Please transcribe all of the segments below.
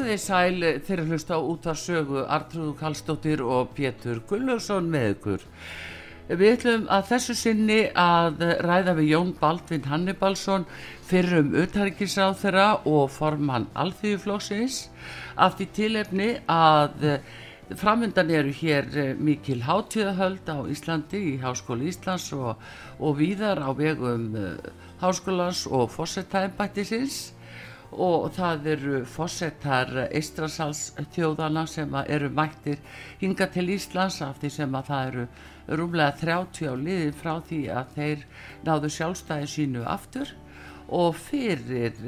Komiði sæl þeirra hlusta út af sögu Artrúðu Kallstóttir og Pétur Gullaugsson með ykkur. Við ætlum að þessu sinni að ræða við Jón Baldvin Hannibalsson fyrir um uthæringisáð þeirra og formann alþýðuflóksins af því tilefni að framöndan eru hér mikil hátíðahöld á Íslandi í Háskóli Íslands og, og víðar á vegum Háskólans og Fossetæmbættisins og það eru fósettar Eistrasals þjóðana sem eru mættir hinga til Íslands af því sem að það eru rúmlega 30 á liðin frá því að þeir náðu sjálfstæði sínu aftur og fyrir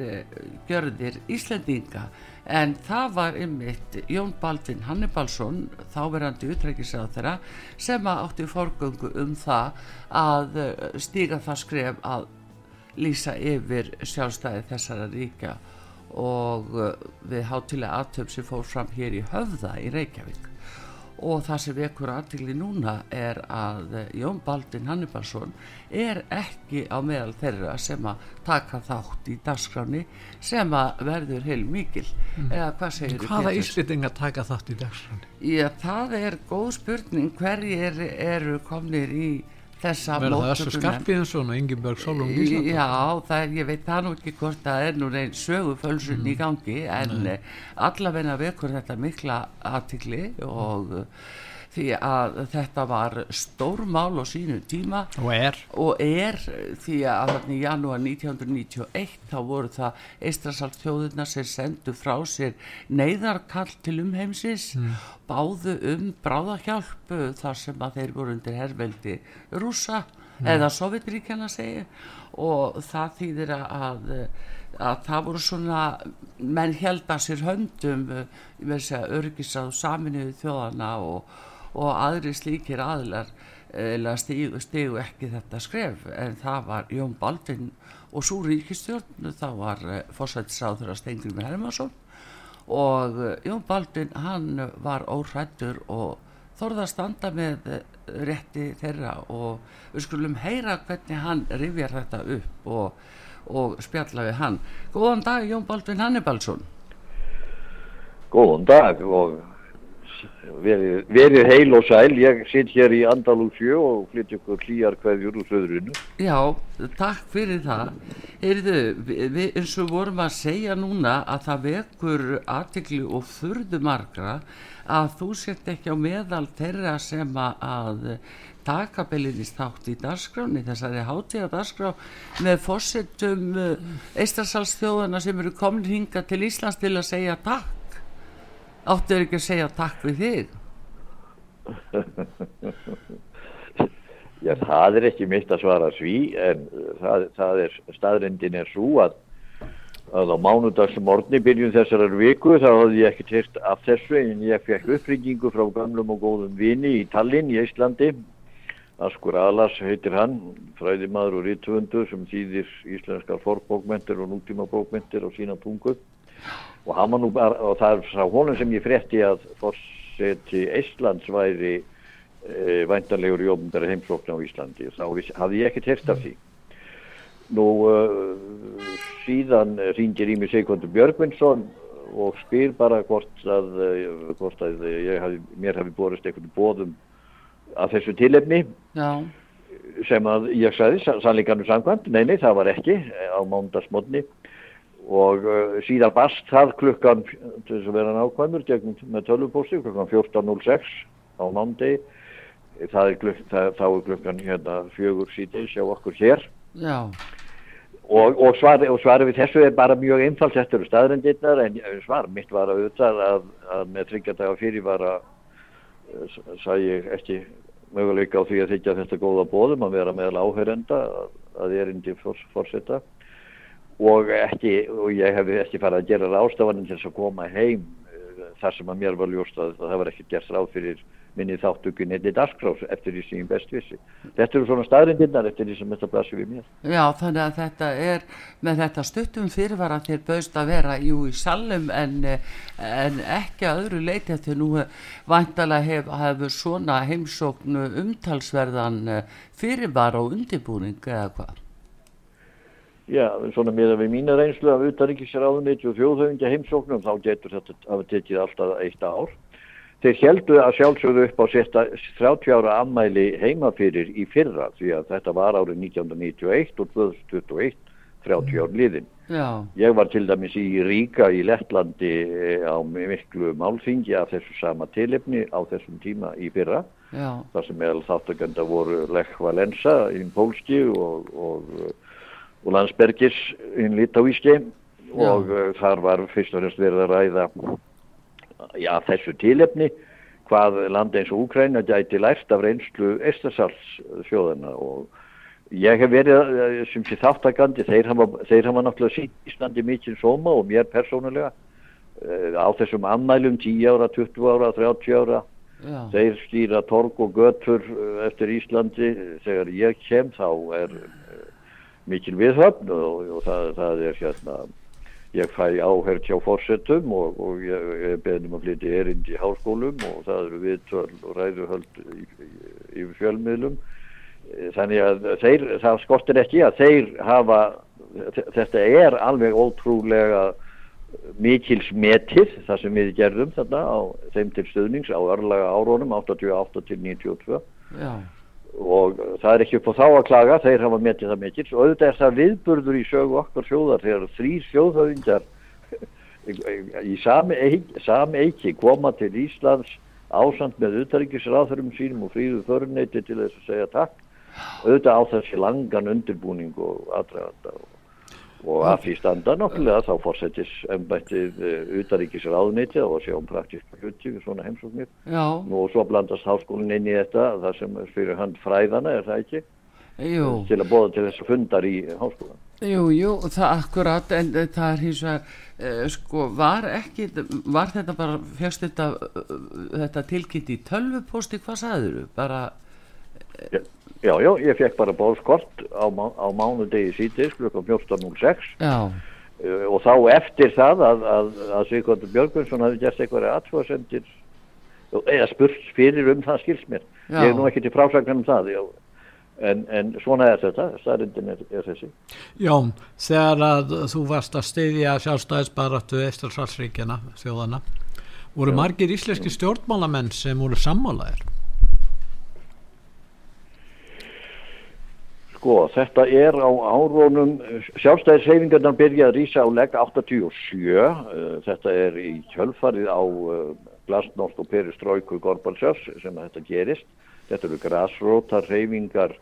gjörðir Íslandinga en það var ymmit Jón Baldvin Hannibalsson þáverandi utrækisað þeirra sem átti forgöngu um það að stíga það skref að lýsa yfir sjálfstæði þessara ríkja og við hátilega aðtöfn sem fór fram hér í höfða í Reykjavík og það sem vekur aðtili núna er að Jón Baldin Hannibalsson er ekki á meðal þeirra sem að taka þátt í dagskráni sem að verður heil mikil mm. eða hvað segir þið? Hvaða ísliting að taka þátt í dagskráni? Já, það er góð spurning hverjir eru komnir í þessa móttökunar verður það Össur Skarpíðinsson og Ingeborg Solung Ísland já, það ég veit það nú ekki hvort það er nú einn sögufölsun mm. í gangi en Nei. allavegna vekur þetta mikla aðtikli og því að þetta var stórmál á sínu tíma og er, og er því að í janúar 1991 þá voru það eistrasalt þjóðurna sem sendu frá sér neyðarkall til umheimsis mm. báðu um bráðahjálp þar sem að þeir voru undir herrveldi rúsa mm. eða sovjetríkjana segja og það þýðir að að það voru svona menn held að sér höndum að örgisað saminuðu þjóðana og og aðri slíkir aðlar stígu, stígu ekki þetta skref en það var Jón Baldvin og svo ríkistjórn það var fórsættisáður að Stengri með Hermansson og Jón Baldvin hann var óhrættur og þorða að standa með rétti þeirra og við skulum heyra hvernig hann rifjar þetta upp og, og spjalla við hann. Góðan dag Jón Baldvin Hannibalsson. Góðan dag og verið, verið heil og sæl. Ég sitt hér í Andalúsjö og flytt ykkur klíjar hverjur úr söðrunu Já, takk fyrir það. Við eins og vorum að segja núna að það vekur aðtikli og furðu margra að þú sett ekki á meðal þeirra sem að taka belinist þátt í darskráni þessari hátíða darskrá með fórsettum eistasalsþjóðana sem eru komin hinga til Íslands til að segja takk áttu ekki að segja takk við þig? Já, það er ekki mitt að svara sví en það, það er staðrindin er svo að, að á mánudagsmorni byrjun þessarar viku þá hafði ég ekki tyrst af þessu en ég fekk uppringingu frá gamlum og góðum vini í Tallinn í Íslandi. Askur Alas heitir hann fræðimaður og rítvöndu sem þýðir íslenskar forbókmentir og nútíma bókmentir á sína tungu og, nú, og það er frá honum sem ég frétti að fórseti Íslands væri e, væntanlegur í ofnbæra heimsókn á Íslandi. Þá hafði ég ekkert hérst af því. Nú uh, síðan ringir í mig Sigurður Björgvinsson og spyr bara hvort að, hvort að hafi, mér hafi borist einhvern bóðum af þessu tilefni. Já. sem að ég sagði sannleikannu samkvæmt, nei nei það var ekki á mándagsmotni og uh, síðan bast það klukkan til þess að vera nákvæmur með tölvupósti klukkan 14.06 á er það, þá er klukkan hérna fjögur síti sjá okkur hér. Og, og svarið svar við þessu er bara mjög einfalt þetta eru staðrendirnar en svar mitt var að auðvitað að, að með tryggjadaga fyrir var að uh, sagði ég ekki möguleika á því að þykja þetta góða bóðum að vera meðal áhörenda að, að er indi fórsetta og ekki, og ég hef ekki farið að gera rástafaninn til þess að koma heim uh, þar sem að mér var ljóst að það var ekki gert ráð fyrir minni þáttökun eitthvað dasgrás eftir því sem ég best vissi. Þetta eru svona staðrindirnar eftir því sem þetta blasir við mér. Já, þannig að þetta er með þetta stuttum fyrirvara þér bauðst að vera jú í salum en, en ekki að öðru leiti þau nú vantalega hef, hefur svona heimsóknu umtalsverðan eh, fyrirvara og undirbúning eða hvað? Já, svona með að við mína reynslu af utaríkisráðuniti og þjóðhauðingja heimsóknum þá getur þetta að tekið alltaf eitt ár. Þeir heldu að sjálfsögðu upp á sérsta 30 ára ammæli heimafyrir í fyrra því að þetta var árið 1991 og 2021, 30 ár liðin. Já. Ég var til dæmis í Ríka í Lettlandi eh, á miklu málþingi af þessu sama tilefni á þessum tíma í fyrra. Já. Það sem meðal þáttakönda voru Lech Valensa í Pólski og, og og landsbergis inn litáíski og uh, þar var fyrst og fremst verið að ræða já, þessu tílefni hvað land eins og Úkræna gæti lært af reynslu Estarsals-sjóðana og ég hef verið uh, sem sé þáttakandi, þeir hafa, þeir hafa náttúrulega sínt Íslandi mikið sóma og mér persónulega uh, á þessum annælum 10 ára, 20 ára, 30 ára. Já. þeir stýra torg og götur eftir Íslandi. Þegar ég kem þá er mikil viðhöfn og, og það, það er hérna ég fæ áherð hjá fórsetum og, og ég, beðnum að flytja erind í háskólum og það eru viðtöl og ræðuhöld í fjölmiðlum. Þannig að þeir, það skortir ekki að þeir hafa þetta er alveg ótrúlega mikil smetið það sem við gerðum þarna á þeim til stuðnings á örlaga árónum 88 til 92 Já og það er ekki upp á þá að klaga þeir hafa metið það mikill og auðvitað er það viðburður í sögu okkar sjóðar þegar þrýr sjóðhauðingar í sami eiki, koma til Íslands ásand með utaríkisráðurum sínum og fríðu förneiti til þess að segja takk. Auðvitað á þessi langan undirbúning og aðdraganda og og að því standa náttúrulega þá fórsetis ennbættið utaríkis ráðniti og sjá um praktíska hluti svona heimsóknir Nú, og svo blandast háskólinn inn í þetta það sem fyrir hand fræðana er það ekki jú. til að bóða til þess að fundar í háskólan Jú, jú, það akkurat en það er hins vegar uh, sko, var ekki, var þetta bara fjöxt þetta, uh, þetta tilkynnt í tölvuposti, hvað sagður þú? Bara uh, Já, já, ég fekk bara bóðskort á, á mánudegi síðis klukkan 14.06 uh, og þá eftir það að, að, að Sigurður Björgvinsson hafi gert eitthvað aðtjóðsendir eða spurt fyrir um það skils mér. Já. Ég er nú ekki til frásagnar um það, já. En, en svona er þetta, staðrindin er, er þessi. Jón, þegar að þú varst að steyðja sjálfstæðisbaratu Eistalshalsríkjana, þjóðana, voru já. margir íslenski stjórnmálamenn sem voru sammálaðir? Sko, þetta er á árónum, sjálfstæðishefingarnar byrja að rýsa á legg 87, þetta er í kjölfarið á glasnost og peristróiku Gorbalsjós sem þetta gerist. Þetta eru grasrótar hefingar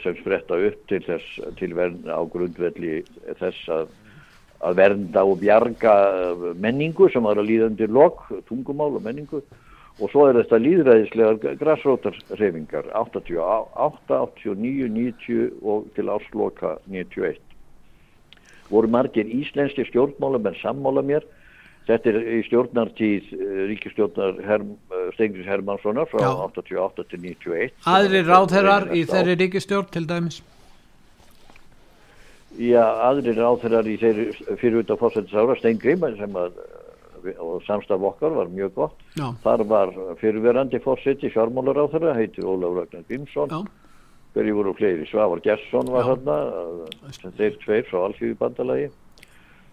sem spretta upp til þess, til verna á grundvelli þess að, að vernda og bjarga menningu sem var að líða undir lok, tungumál og menningu og svo er þetta líðræðislegar græsrótarhefingar 88, 89, 90 og til ásloka 91 voru margir íslenski stjórnmála menn sammála mér? Þetta er í stjórnartíð ríkistjórnar Herm, Stengris Hermanssonar frá Já. 88 til 91 aðri ráðherrar í þeirri ríkistjórn til dæmis? Já, aðri ráðherrar í þeirri fyrir út af fórsættisára Stengrim sem að og samstaf okkar var mjög gott. Já. Þar var fyrirverandi fórseti fjármálur á þeirra, heitir Ólaf Ragnar Bímsson. Já. Hverju voru fleiri? Svavar Gesson var uh, þeir tveir frá Alþjóði bandalagi.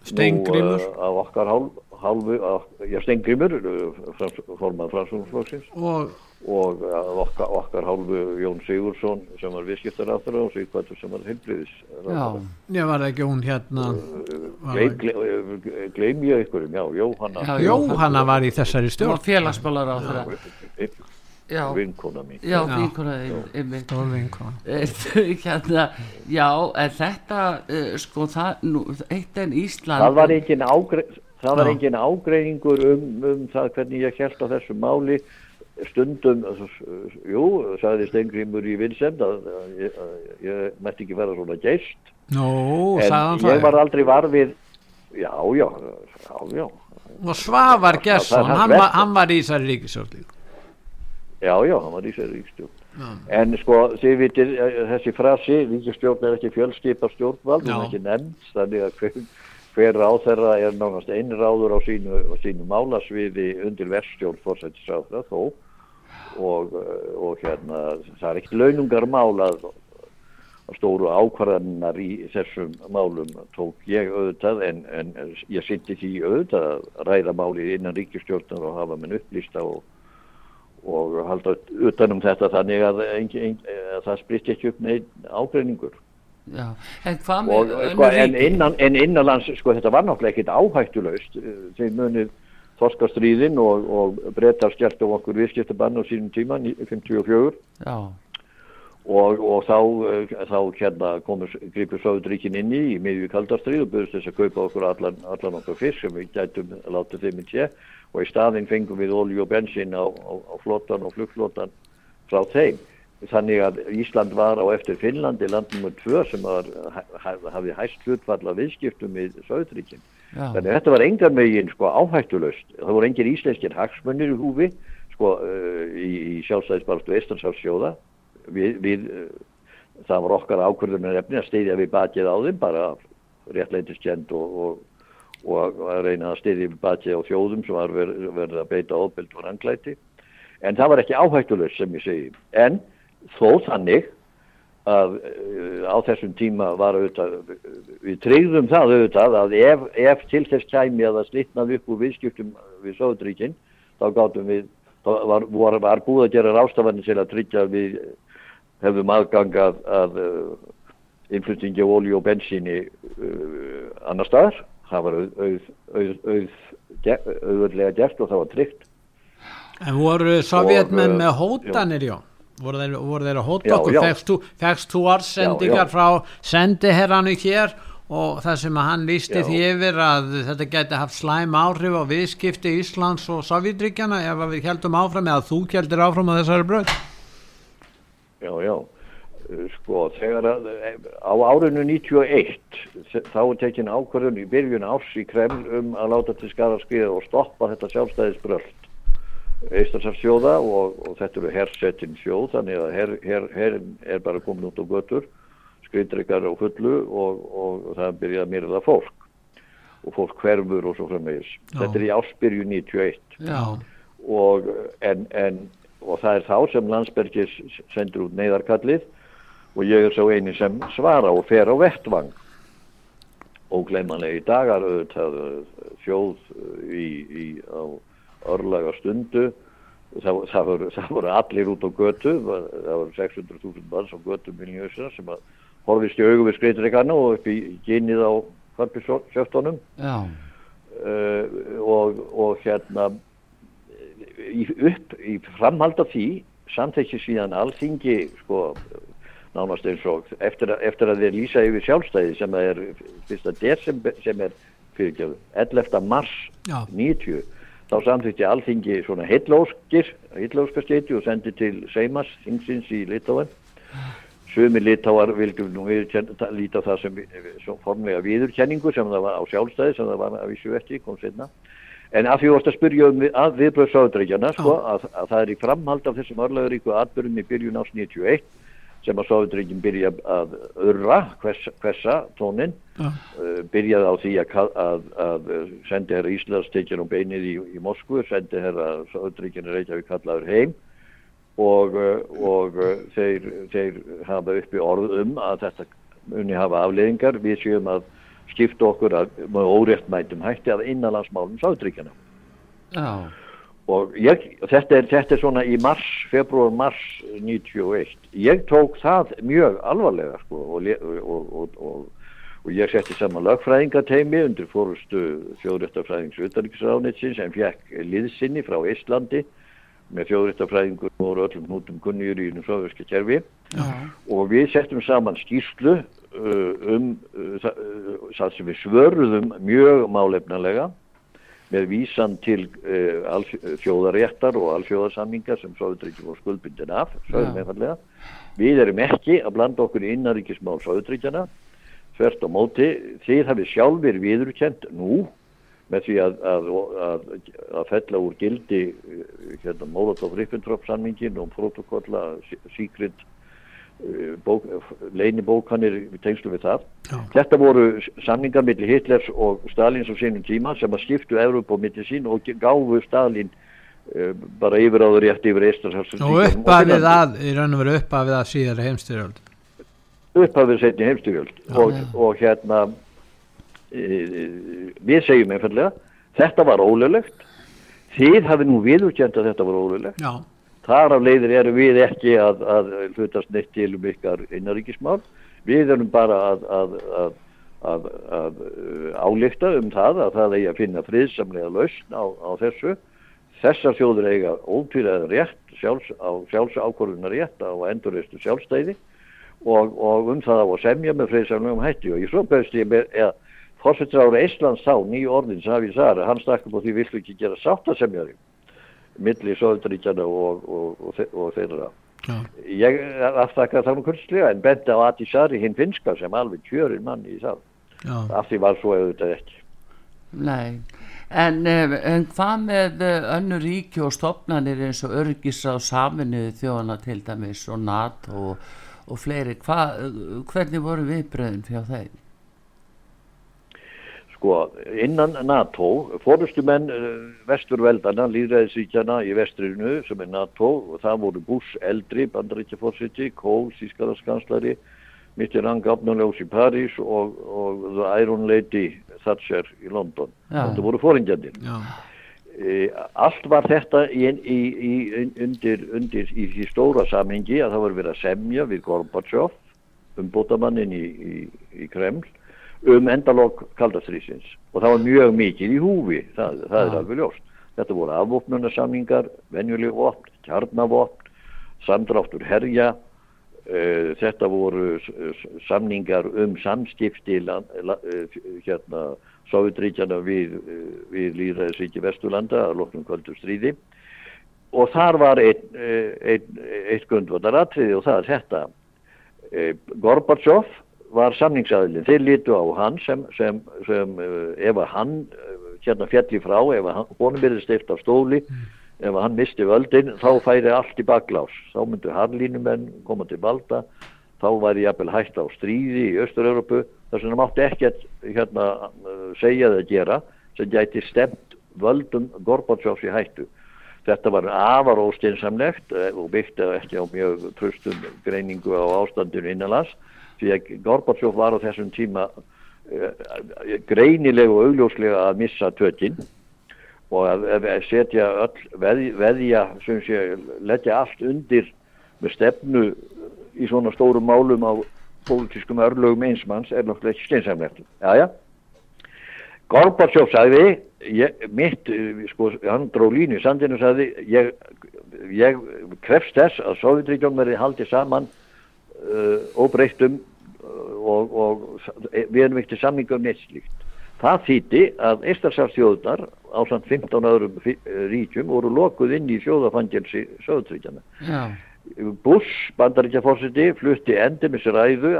Steingrímur Nú, uh, á okkar hálf, hálfu, á, já, Steingrímur, uh, frans, formað fransúnflóksins og og uh, okkar, okkar hálfu Jón Sigursson sem var viðskiptaráþara og Sigvartur sem var heilbriðis. Já, ég var ekki hún hérna? Var Gleim, gleim ég einhverjum, já, Jóhanna, Já, Jóhanna var í þessari stjórn. Félagsmálar á þeirra Já, vinkona mín. já, Stórvinkona. hérna, já, en þetta uh, sko, það, nú, eitt en Ísland Það var engin ágreiningur um, um það hvernig ég held á þessu máli stundum, uh, jú, sagði Steingrímur í Vincent að, að, ég, að ég mætti ekki vera svona geist Nú, en sagðan ég það var aldrei varfið já, já, já, já og Svavar Það- Gesson, það hann, verk. hann var í þessari ríkisjórn líka. Já, já, hann var í sér ríkstjórn. En sko, þið vitir, eh, þessi frasi, ríkistjórn er ekki fjölskipa stjórnvald, Já. er ekki nefnd, þannig að hver, hver ráð þeirra er nánast einráður á sínu, sínu málasviði undir verstjórn fórsættisáðra þó og, og hérna, það er ekkert launungarmál að, að stóru ákvarðanar í þessum málum tók ég auðvitað en, en ég sitti því auðvitað að ræða málið innan ríkistjórnar og hafa menn upplýsta og og halda utanum þetta þannig að, engin, engin, að það spritt ekki upp neinn ágreiningur. Já, en og, sko, en, innan, en innanlands sko þetta var náttúrulega ekkit áhættulaust. Eh, þeir munið þorskastríðin og, og breytar skert á okkur viðskiptabann á sínum tíma ní- 54 Já, og, og þá, eh, þá hérna komur gripur Sáðuríkin inn í í miðju kaldastrið og byrðist þess að kaupa okkur allan, allan okkur fisk sem við gætum látið þeim í sé og í staðinn fengum við olju og bensin á, á, á flottan og flugflottan frá þeim. Þannig að Ísland var á eftir Finnlandi land nr. 2 sem var, haf- hafði hæst hlutfall af viðskiptum við Sáðuríkin. já, Þannig að þetta var engar megin sko áhættulöst. Það voru engir íslenskir hagsmunir í húfi sko uh, í, í sjálfstæðisbarstu Estansáfsjóða. Við, við, uh, það var okkar ákvörðunar efni að steyðja við bakið á þeim bara réttleitiskend og, og, og að reyna að steyðja við bakið á þjóðum sem var verið að beita ofbeld og ranglæti. En það var ekki áhættulöst sem ég segi. En þó þannig að uh, á þessum tíma var auðvitað, við tryggðum það auðvitað að ef, ef til þess kæmi að það slitnaði upp úr viðskiptum við Sáðuríkin, þá gátum við, þá var, var, var búið að gera rástafanir til að tryggja að við hefðum aðgang að, að uh, innflutningi af olíu og bensíni uh, annar staðar. Það var auð, auð, auð, auð, auð, auðvöldlega gert og það var tryggt. En voru sovjetmenn með hótanir, já? Voru þeir, voru þeir að já. Fegst þú, já. frá sendiherranu hér og það sem hann lísti Já. því yfir að þetta geti haft slæm áhrif á viðskipti Íslands og Sovjetríkjana ef við heldum áfram eða þú heldur áfram á þessari bröð? Já, já. Sko, þegar að, á árinu 91 þe- þá er tekin ákvörðun í byrjun árs í Kreml um að láta til skara skriða og stoppa þetta sjálfstæðisbröld Eistarsafsjóða og, og þetta eru hersettin sjóð þannig að her, her, herin er bara komin út á götur skriðdreikar á fullu og, og það byrja að myrða fólk. Og fólk hverfur og svo framvegis. Þetta er í ársbyrju 91 já, og, en, en, og það er þá sem Landsbergis sendur út neyðarkallið og ég er svo eini sem svara og fer á vettvang. Ógleymanlega í dagar auðvitað þjóð í, í, á örlaga stundu það, það, voru, það voru allir út á götu það voru 600.000 manns á götu miljósina sem að horfist í augu við skreitrikarna og upp í gynið á kvarpisjöftunum já, uh, og, og hérna í, upp í framhald af því samþekki síðan alþingi sko nánast eins og eftir, að- eftir að þeir lýsa yfir sjálfstæði sem er fyrsta desember sem er fyrirgjöfu 11. mars Já. 90 þá samþykti alþingi svona heillóskir heillóskaskeiti og sendi til Seimas þingsins í Litáen Sumi litáar vildu nú líta það sem, sem formlega viðurkenningu sem það var á sjálfstæði sem það var að vísu ekki, kom setna. En að því vorst að spyrja um að viðbröð sáðdreikjana, sko, að, að það er í framhald af þessum örlaguríku atbyrjum í byrjun ás 91 sem að Sovjetríkin byrja að örra hvers, hversa tónin Já. uh, byrjaði á því að, að, að sendi herra Íslands tekja um beinið í, í Moskvu, sendi herra Sovjetríkin Reykjavík kallaður heim og, uh, og uh, þeir, þeir hafa uppi orð um að þetta muni hafa afleðingar við séum að skipta okkur að, með óréttmætum hætti að innanlandsmálum Sovjetríkjana já, og ég, þetta, er, þetta er svona í mars, februar, mars 91. Ég tók það mjög alvarlega sko, og, og, og, og, og ég setti saman lögfræðingateimi undir fórustu þjóðréttafræðings utanriksráðnitsins sem fekk liðsinni frá Íslandi með þjóðréttafræðingur og öllum hnútum kunnjur í soviska kerfi. Og við settum saman skýrslu uh, um uh, það, uh, það sem við svörðum mjög málefnalega með vísan til uh, þjóðaréttar og alþjóðarsamningar sem Sovjetríkjum var skuldbindin af, einfallega. Við erum ekki að blanda okkur í innaríkismál Sovjetríkjana, þvert á móti, þið hafið sjálfur viðurkent nú með því að, að, að, að fella úr gildi uh, hérna, Molotov-Ribbentrop samningin og protokolla síkrind bók, leinibókanir við tengslu við það. Já. Þetta voru samningar millir Hitlers og Stalins á sínum tíma sem að skiptu Evróp á milli sín og gáfu Stalin uh, bara yfiráður rétt yfir Eistarshals og uppafið að, í raun og veru uppafið að síðar heimstyrjöld upphafið setni heimstyrjöld og, og hérna e, við segjum einfallega þetta var ólulegt þið hafið nú viðurkjönd að þetta var ólulegt já, þar af leiðir eru við ekki að, að hlutast neitt til um ykkar innaríkismál við erum bara að, að, að, að, að uh, álíkta um það að það eigi að finna friðsamlega lausn á, á þessu. Þessar þjóður eiga ótvílega rétt sjálfs, á sjálfsákvörðunar rétt á endurreistu sjálfstæði og, og um það á að semja með friðsamlegum hætti. Og ég svo bæðist ég með eða fórsettur Íslands þá nýju orðin hafi þar, hann stakk upp á því villu ekki gera sáttasemjari milli Sovjetaríkjana og, og, og, og þeirra. já, Ég aftakka það nú kunstlega en benda á Ati Sari hinn finska sem alveg kjörin mann í það. já, Af því var svo auðvitað ekki. nei en, eh, en hvað með eh, önnur ríki og stopnarnir eins og örgisráð saminuðu þjóðana til dæmis og NATO og, og fleiri Hva, hvernig voru viðbröðin fjá þeim Sko, innan NATO, fórustumenn uh, vesturveldana, líðræðisíkjana í vestrinu sem er NATO og það voru Bush eldri, bandaríkjafórsiti, Kohl, sískaranskanslari, Mitterrand gafnulegs í París og, og The Iron Lady Thatcher í London. Já. Þetta voru fóringjandir. já, E, allt var þetta í, í, í, undir, undir í því stóra samhengi að það var verið að semja við Gorbachev, umbótamannin í, í, í Kreml, um endalokk kaldastrýsins og það var mjög mikið í húfi, það, það er Já. alveg ljóst. Þetta voru afvopnunarsamningar, venjuleg vopn, kjarnavopn, samdráttur herja, uh, þetta voru samningar um samskipti land, la, uh, hérna, Sovjetríkjana við, uh, við líðræðisríki Vesturlanda að loknum kvöldu stríði. Og þar var einn ein, eitt grundvöldaratriði og það er þetta. Gorbachev var samningsaðilinn, þeir lítu á hann sem, sem, sem uh, ef að hann uh, hérna fjalli frá, ef að honum verið steift af stóli, ef að hann misti völdin, þá færi allt í baklás. Þá myndu harlínumenn koma til valda, þá væri jafnvel hægt á stríði í Östur-Európu, þess vegna mátti ekkert hérna uh, segja eða gera sem gæti stemt völdum Gorbachevs í hættu. Þetta var afar ósteinsamlegt eh, og byggti ekki á mjög tröstum greiningu á ástandinu innanlands því að Gorbachev var á þessum tíma uh, greinilega og augljóslega að missa tökinn og að, setja öll veð, veðja, sem sé, leggja allt undir með stefnu í svona stórum málum á pólitískum örlögum einsmanns er náttúrulega ekki skeinsamlegt. Jæja. Gorbachev sagði, ég, mitt, eh, sko, hann dró línu sandinu sagði, ég, ég krefst þess að Sovjetríkjón verði haldið saman óbreyttum uh, og, og við erum ekkert samningu um neitt slíkt. Það þýtti að Eistarsafstjóðunar á samt 15 öðrum eh, ríkjum voru lokuð inn í sjóðafangelsi Sovjetríkjana. já, Bush, bandaríkjaforseti, flutti endimis ræðu,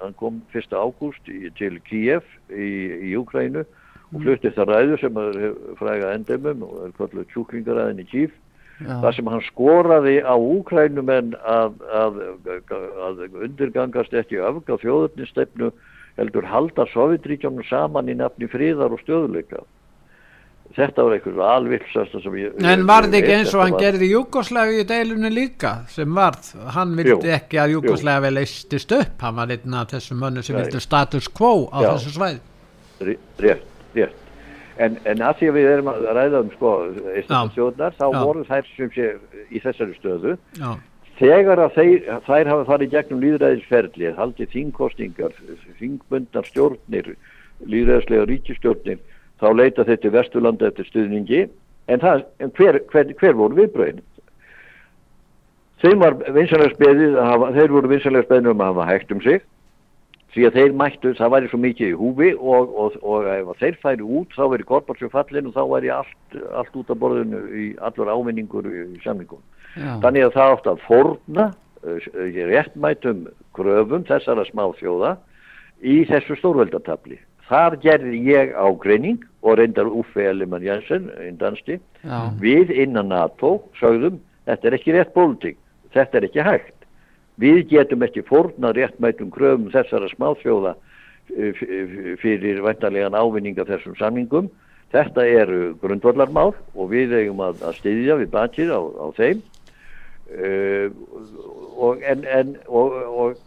hann kom 1. ágúst til Kiev í, í Úkrænu og flutti það ræðu sem er fræga endimum og er kalluð tjúklingaræðin í Já. Þar sem hann skoraði á úkrænumenn að, að, að undirgangast ekki öfga þjóðurnisstefnu heldur halda Sovjetríkjónum saman í nafni fríðar og stöðuleika þetta var einhver alvilsasta sem ég En varð ég ekki eins og þetta hann var- gerði Júkoslavi í deilunni líka sem varð, hann vildi Jú, ekki að jú. Júkoslavi leistist upp, hann var einn af þessum mönnum sem vildi status quo á Já. þessu svæði. Ré- rétt, rétt en, en að því að við erum að ræða um sko, Íslandsjóðnar, þá Já. voru þær sem sé í þessari stöðu. Já, þegar að þeir, þær hafa farið gegnum líðræðisferli, haldið þingkostingar þingbundnar stjórnir líðræðislega ríkistjórnir þá leita þeir til Vesturlanda eftir stuðningi. En, það, en hver, hver, hver voru viðbröðin? Hafa, þeir voru vinsanlega speðið um að hafa hægt um sig því að þeir mættu, það væri svo mikið í húfi og, og, og ef þeir færi út þá væri Gorbatsjó fallin og þá væri allt, allt út af borðinu í allur ávinningur í, samlingum. Þannig að það átt að forna uh, réttmætum kröfum þessara smá þjóða í þessu stórveldatabli. Þar gerði ég ágreining og reyndar Uffe Ellimann Jensen, einn dansti, Já. við innan NATO sögðum þetta er ekki rétt pólitík, þetta er ekki hægt. Við getum ekki forna réttmætum kröfum þessara smáþjóða eh, fyrir væntanlegan ávinning af þessum samningum. Þetta eru grundvallarmál og við eigum að, að styðja við bakið á, á þeim uh, og, en, en, og, og,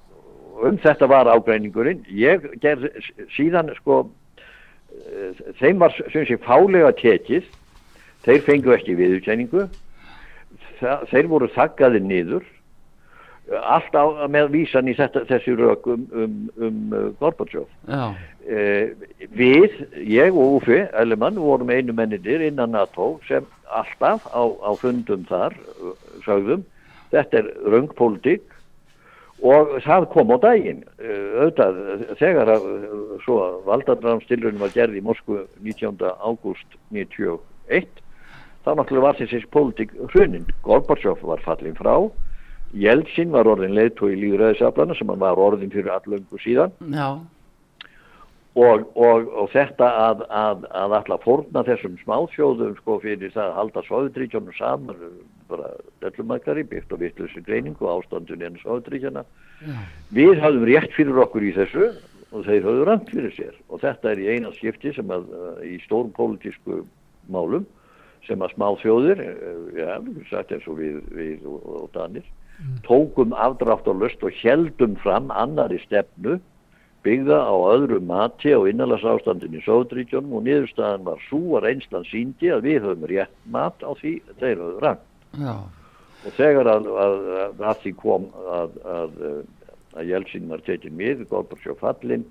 um þetta var ágreiningurinn. Ég gerð síðan sko uh, þeim var sem sé fálega tekið þeir fengu ekki viðurkenningu Þa, þeir voru þakkaði niður allt á, með vísan í þetta, þessi rök um, um, um uh, Gorbachev. Eh, við, ég og Ufi Ellemann vorum einu menninir innan NATO sem alltaf á, á fundum þar uh, sögðum. Þetta er röngpólitík og það kom á daginn. Uh, auðvitað þegar að uh, svo valdadramstilurinn var gerð í Moskvu 19. ágúst 91 þá náttúrulega var þessi pólitík hrunin Gorbachev var fallin frá Jeltsin var orðin leiðtói í líðræðisaflana sem hann var orðin fyrir allöngu síðan. Og, og, og þetta að, að, að alltaf fórna þessum smáþjóðum sko fyrir það að halda Sovjetríkjónum saman bara dellumakari byggt og vittlusi greiningu ástandun enn Sovjetríkjana við hafðum rétt fyrir okkur í þessu og þeir hafðu rangt fyrir sér. Og þetta er í eina skipti sem að í stórum pólitísku málum sem að smáþjóðir við getum sagt eins og við, við og, og Danir tókum afdrátt og löst og heldum fram annari stefnu byggða á öðru mati og innanlandsástandin í Sovjetríkjónum og niðurstaðan var svo að reynslan síndi að við höfum rétt mat á því þeir höfum rangt. Já. Og þegar að, að, að, að því kom að, Jelsin var tekin við, Gorbatsjó fallin,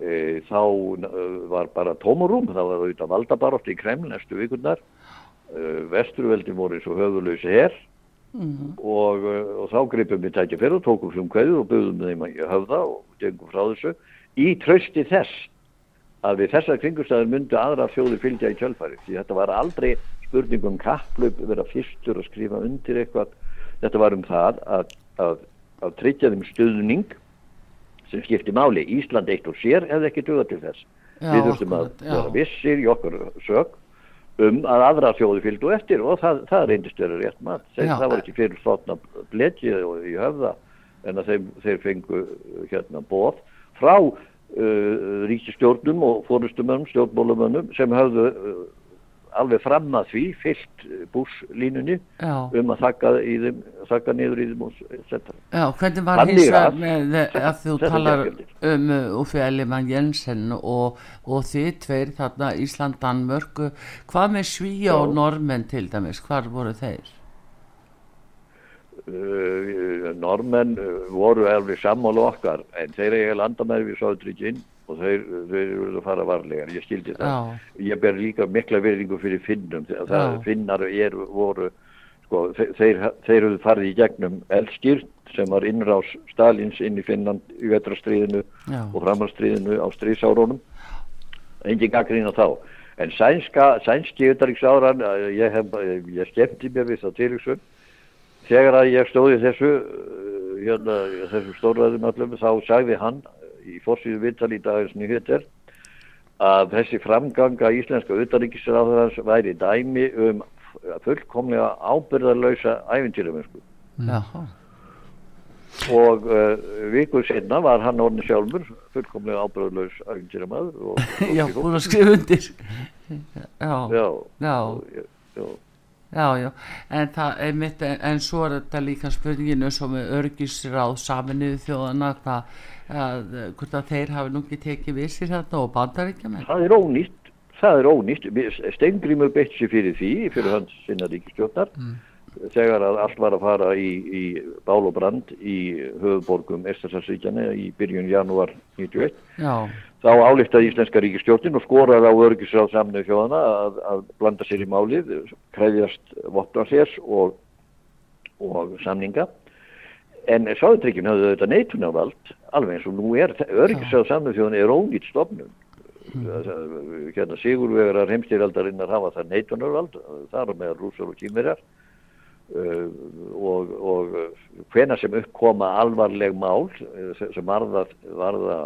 e, þá e, var bara tómurum, það var auðvitað valdabarótt í Kreml næstu vikurnar, e, vesturveldin voru eins og höfuleysi herr og, uh, og þá gripum við tækja fyrir og tókum frumkvæðu og buðum þeim að höfða og gengum frá þessu í trösti þess að við þessar kringustæður myndu aðra þjóði fylgja í kjölfari því þetta var aldrei spurning um kapplöp vera fyrstur að skrifa undir eitthvað. Þetta var um það að, að, að tryggja þeim stuðning sem skipti máli. Ísland eitt og sér hefði ekki duga til þess. Já, við þurftum að vera vissir í okkur sög um að aðra þjóði fylgdu eftir og það, það reyndist vera rétt mat þeir, Já. það var ekki fyrir slotna bletið og í höfða en að þeim, þeir fengu hérna bóð frá uh, ríkistjórnum og fórustumönnum, stjórnmólumönnum sem höfðu uh, alveg fram að því fyllt búslínunni Já. um að þakka, þeim, þakka niður í þeim og etc. Já, hvernig var hins að- með að þú talar um Uffi Ellimann Jensen og, og þið tveir þarna Ísland, Danmörk hvað með Svíja og Já. Normenn til dæmis, hvar voru þeir? uh, normenn uh, voru alveg sammála okkar en þeir eiga landamæri við Sáðuríkinn og þeir, þeir eru að fara varlegar, ég skildi það. Já. ég ber líka mikla verðingu fyrir finnum það finnar er, voru sko, þeir, þeir, eru farið í gegnum eldskýrt sem var innrás Stalins inn í Finnland í vetrastriðinu og framarstriðinu á stríðsárunum. Engin gaggrín á þá. En sænska, sænski utanríksáran ég, hef, ég skemmti mér við það tilvísun þegar að ég stóði þessu uh, hérna, þessu stórræðum allum þá sagði hann í fórsíðu vital í dagins nýhjöter að þessi framganga íslenska utanríkisráðarans væri dæmi um fullkomlega ábyrðarlausa æfintýramennsku Já, og uh, vikur senna var hann orðin sjálfur fullkomlega ábyrðarlaus æfintýramaður og, já, búin að skrifa undir. Já, já, já, já, já, já. En það er mitt, en, en svo er þetta líka spurninginu svo með örgisráð saminuðu þjóðana hvað að, hvort að þeir hafi ekki tekið við sér þetta og bandaríkja með það er ónýtt það er ónýtt, Steingrímur beitt sér fyrir því, fyrir hans sinna ríkistjóttar þegar að allt var að fara í, í bál og brand í höfuborgum Estasarsríkjana í byrjun janúar 91 Já, þá álíktaði Íslenska ríkistjórnin og skoraði á örgisráð saminu þjóðana að, að blanda sér í málið, kræðjast vopnarsés og, og samninga. En sáðutryggjum hafði þetta neitunarvald, alveg eins og nú er, örgisráð saminu þjóðana er ónýtt stofnun. Mm. Hérna Sigurvegarar heimstýraldarinnar hafa það neitunarvald, þar með rúsar og kýmirjar. Uh, og, og hvena sem uppkoma alvarleg mál uh, sem varða, varða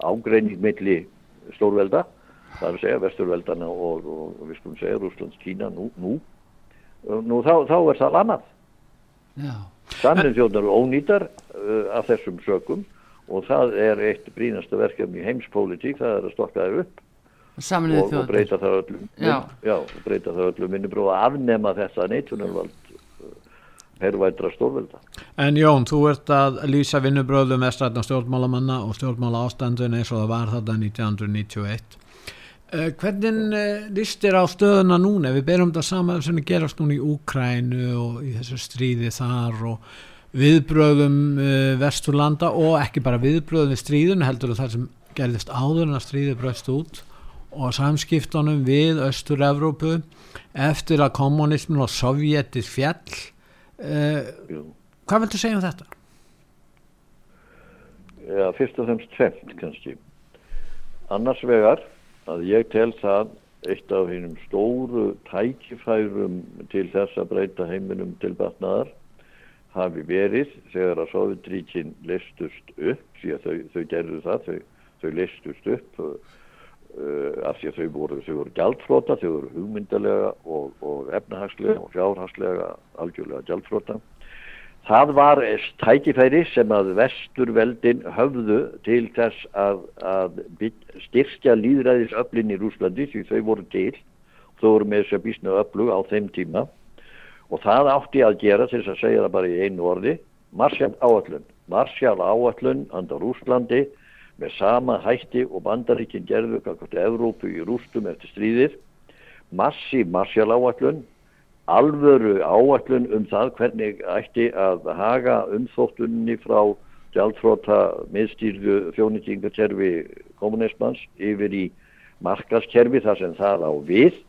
ágreining milli stórvelda það er að segja vesturveldana og, og, og við skulum segja Rúslands Kína nú, nú. nú þá, þá er það annað já, Sanninn þjóðnar eru ónýtar uh, af þessum sökum og það er eitt brínasta verkefni í heimspolítík, það er að stokka þær upp og, og breyta það öllum Já. já, og breyta það öllum minnibróð og afnema þetta neitunarvald herrvætra stórvelda En Jón, þú ert að lýsa vinnubröðum estrætna stjórnmálamanna og stjórnmála ástandun eins og það var þetta 1991. Uh, hvernig líst þér á stöðuna núna? Við berum þetta saman sem gerast núna í Úkrænu og í þessu stríði þar og viðbröðum uh, vesturlanda og ekki bara viðbröðum við stríðun heldur það sem gerðist áður en að stríði bröst út og samskiptunum við Östur-Evrópu eftir að kommunismin og sovjetis fjall Jú. hvað viltu segja um þetta? Já, fyrst og fremst tvemt kannski. Annars vegar að ég tel það eitt af hinnum stóru tækifærum til þess að breyta heiminum til batnaðar hafi verið þegar að Sovjetríkin listust upp, því að þau, þau gerðu það, þau, þau listust upp uh, af því að þau voru, voru gjaldflota, þau voru hugmyndalega og, og efnahagslega og fjárhagslega algjörlega gjaldflota. Það var tækifæri sem að vesturveldin höfðu til þess að, að styrkja líðræðisöflin í Rúslandi því þau voru til, þau voru með þess að bísna öflug á þeim tíma. Og það átti að gera til þess að segja það bara í einu orði, Marshall áallun, Marshall áallun andar Rúslandi með sama hætti og bandaríkinn gerðu kakvart Evrópu í rústum eftir stríðið, massi Marshall áallun alvöru áallun um það hvernig ætti að haga umþóttunni frá gjaldfróta miðstýrðu þjónýtingakerfi kommunismans yfir í markaskerfi þar sem það á við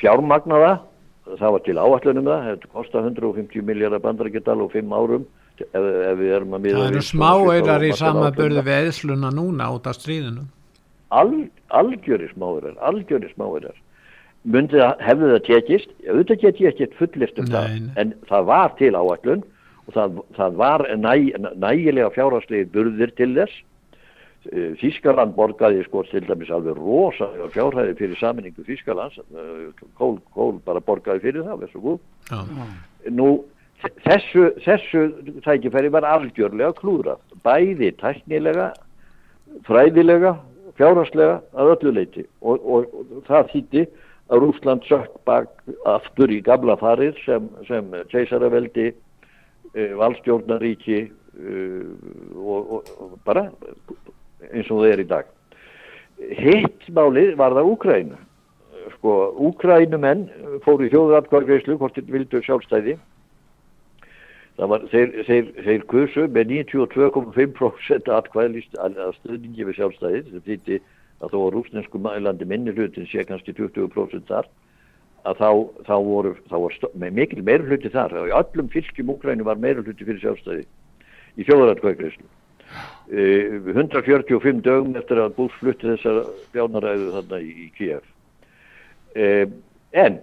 fjármagnaða það var til áallunum það þetta kostar 150 miljardar bandarækjadal og 5 árum ef, ef við erum að miða Það eru við smá svona eirar í sama markaðsáætlunina. börðu við eðsluna núna út af stríðinu. Al, algjöri smáirar, algjöri smáirar myndi það, hefði það tekist auðvitað get ég ekkert fullist um það en það var til áallun og það, það var næ, nægilega fjárhastlegir burðir til þess. Eh, Þískaland borgaði sko til dæmis alveg rosa fjárhæði fyrir saminningu Þískalands Eh, Kól, Kól bara borgaði fyrir það, Já. nú þessu, þessu tækifæri var algjörlega klúðrað bæði tæknilega fræðilega, fjárhagslega að öllu leiti og, og, og það þýtti að Rúsland sökk bak aftur í gamla farið sem, sem keisaraveldi e, valstjórnaríki e, og, og, og bara eins og það er í dag. Hitt málið var það Úkrænu sko, Úkrænumenn fóru í þjóðratkvargreyslu hvort þeir vildu sjálfstæði. Var, þeir, þeir, þeir kursu með 92,5% atkvæðlist að stöðningi við sjálfstæði sem þýtti að þó að rúsnesku mælandi minni hlutin sé kannski 20% þar að þá, þá voru þá var mikil meira hluti þar. Og í öllum fylgjum Úkrænu var meira hluti fyrir sjálfstæði í þjóðratkvægreyslu Eh, 145 dögum eftir að Bush flutti þessar bjánaræðu þarna í, í Kiev Eh, en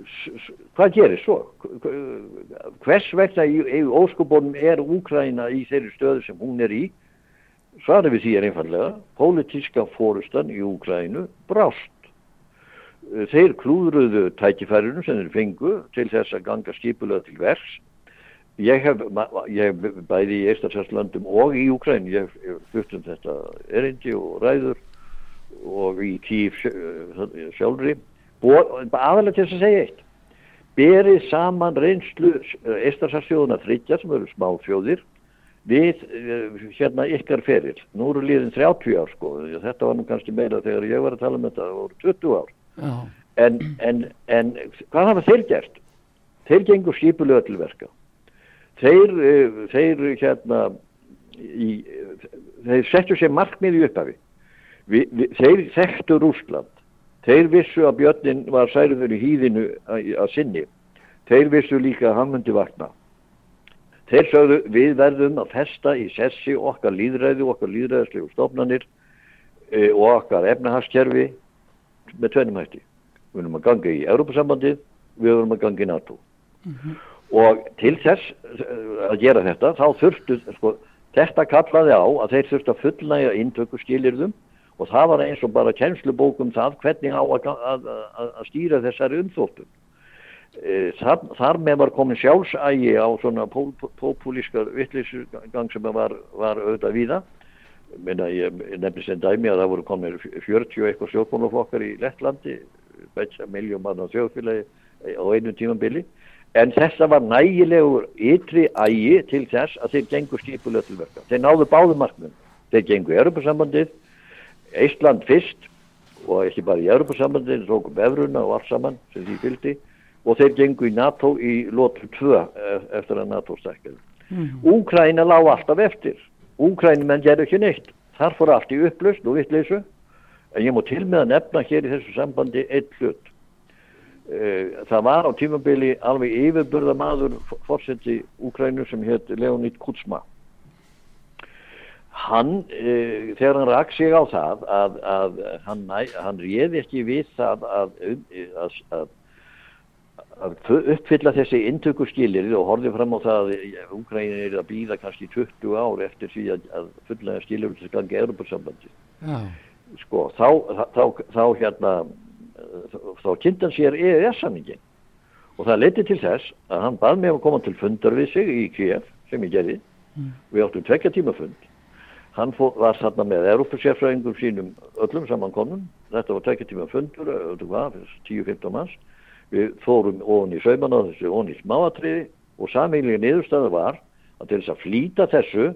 s- s- hvað gerir svo? Hv- hvers vegna í, í óskubunum er Úkraina í þeirri stöðu sem hún er í svarið við því er einfallega pólitíska fórustan í Úkraínu brást uh, þeir klúðruðu tækifærinu sem þeir fengu til þess að ganga skipulega til vers. Ég hef, ég hef bæði í Eistarslandum og í Úkræn, ég hef flutt um þetta erindi og ræður og í tíf sjálfri, aðalega til þess að segja eitt. Berið saman reynslu Eistarslandsjóðuna þryggja sem eru smá fjóðir við hérna ykkar feril. Nú eru liðin 30 ár sko, þetta var nú kannski meira þegar ég var að tala um þetta, það voru 20 ár. En, en, en hvað hafa þeir gert? Þeir gengur skipulega til verka. Þeir, þeir hérna, í, þeir setju sér markmiði upphafi. Vi, vi, þeir þekktu Rúsland. Þeir vissu að björnin var særuður í hýðinu að, að sinni. Þeir vissu líka að hann myndi vakna. Þeir sögðu við verðum að festa í sessi okkar líðræði, okkar líðræðislegu stofnanir e, og okkar efnahagskerfi með tvennum hætti. Við verðum að ganga í Európa-sambandið, við verðum að ganga í NATO. Mm -hmm. Og til þess að gera þetta, þá þurftu, sko, þetta kallaði á að þeir þurftu að fullnæga intöku skilirðum og það var eins og bara kennslubókum það hvernig á að, að, að, að stýra þessari umþóttum. Þar, þar með var komin sjálfsægi á svona populíska vittlisgang sem var, var auðvitað víða. Minna, ég nefnir sem dæmi að það voru komin 40 eitthvað stjórnmálaflokkar í Lettlandi miljón mann á þjóðfélagi á einu tímanbili en þetta var nægilegur ytri ægi til þess að þeir gengur skipulega til verka. Þeir náðu báðu marknum þeir gengur Europasambandið Ísland fyrst og ekki bara í Europasambandið þeir tókum efruna og allt saman sem því fylgdi og þeir gengu í NATO í lótu 2 eftir að NATO stækjaði. Mm. Úkræna lág alltaf eftir. Úkrænumenn gerðu ekki neitt. Þar fór allt í upplust og vittleysu. En ég má til með að nefna hér í þessu sambandi eitt hlut. Það var á tímabili alveg yfirburða maður fórseti Úkrænu sem hétt Leonid Kutsma. Hann, e, þegar hann rak sig á það að, að hann, hann réði ekki við það að, að, að að uppfylla þessi intöku skilir og horfið fram á það að Ukraín er að býða kannski 20 ár eftir því að, að fulla skilir til gangi Europasambandi sko þá, þá, þá hérna þá kynntan sér EES-samningin og það leti til þess að hann bað mig að koma til fundar við sig í Kiev sem ég gerði. Mm. við áttum tvekja tíma fund. Hann fór, var þarna með Europasérfræðingum sínum öllum samankonum þetta var tvekja tíma fundur 10-15 manns við fórum ofan í saumana þessu ofan í smáatriði og samílingi niðurstaða var að til þess að flýta þessu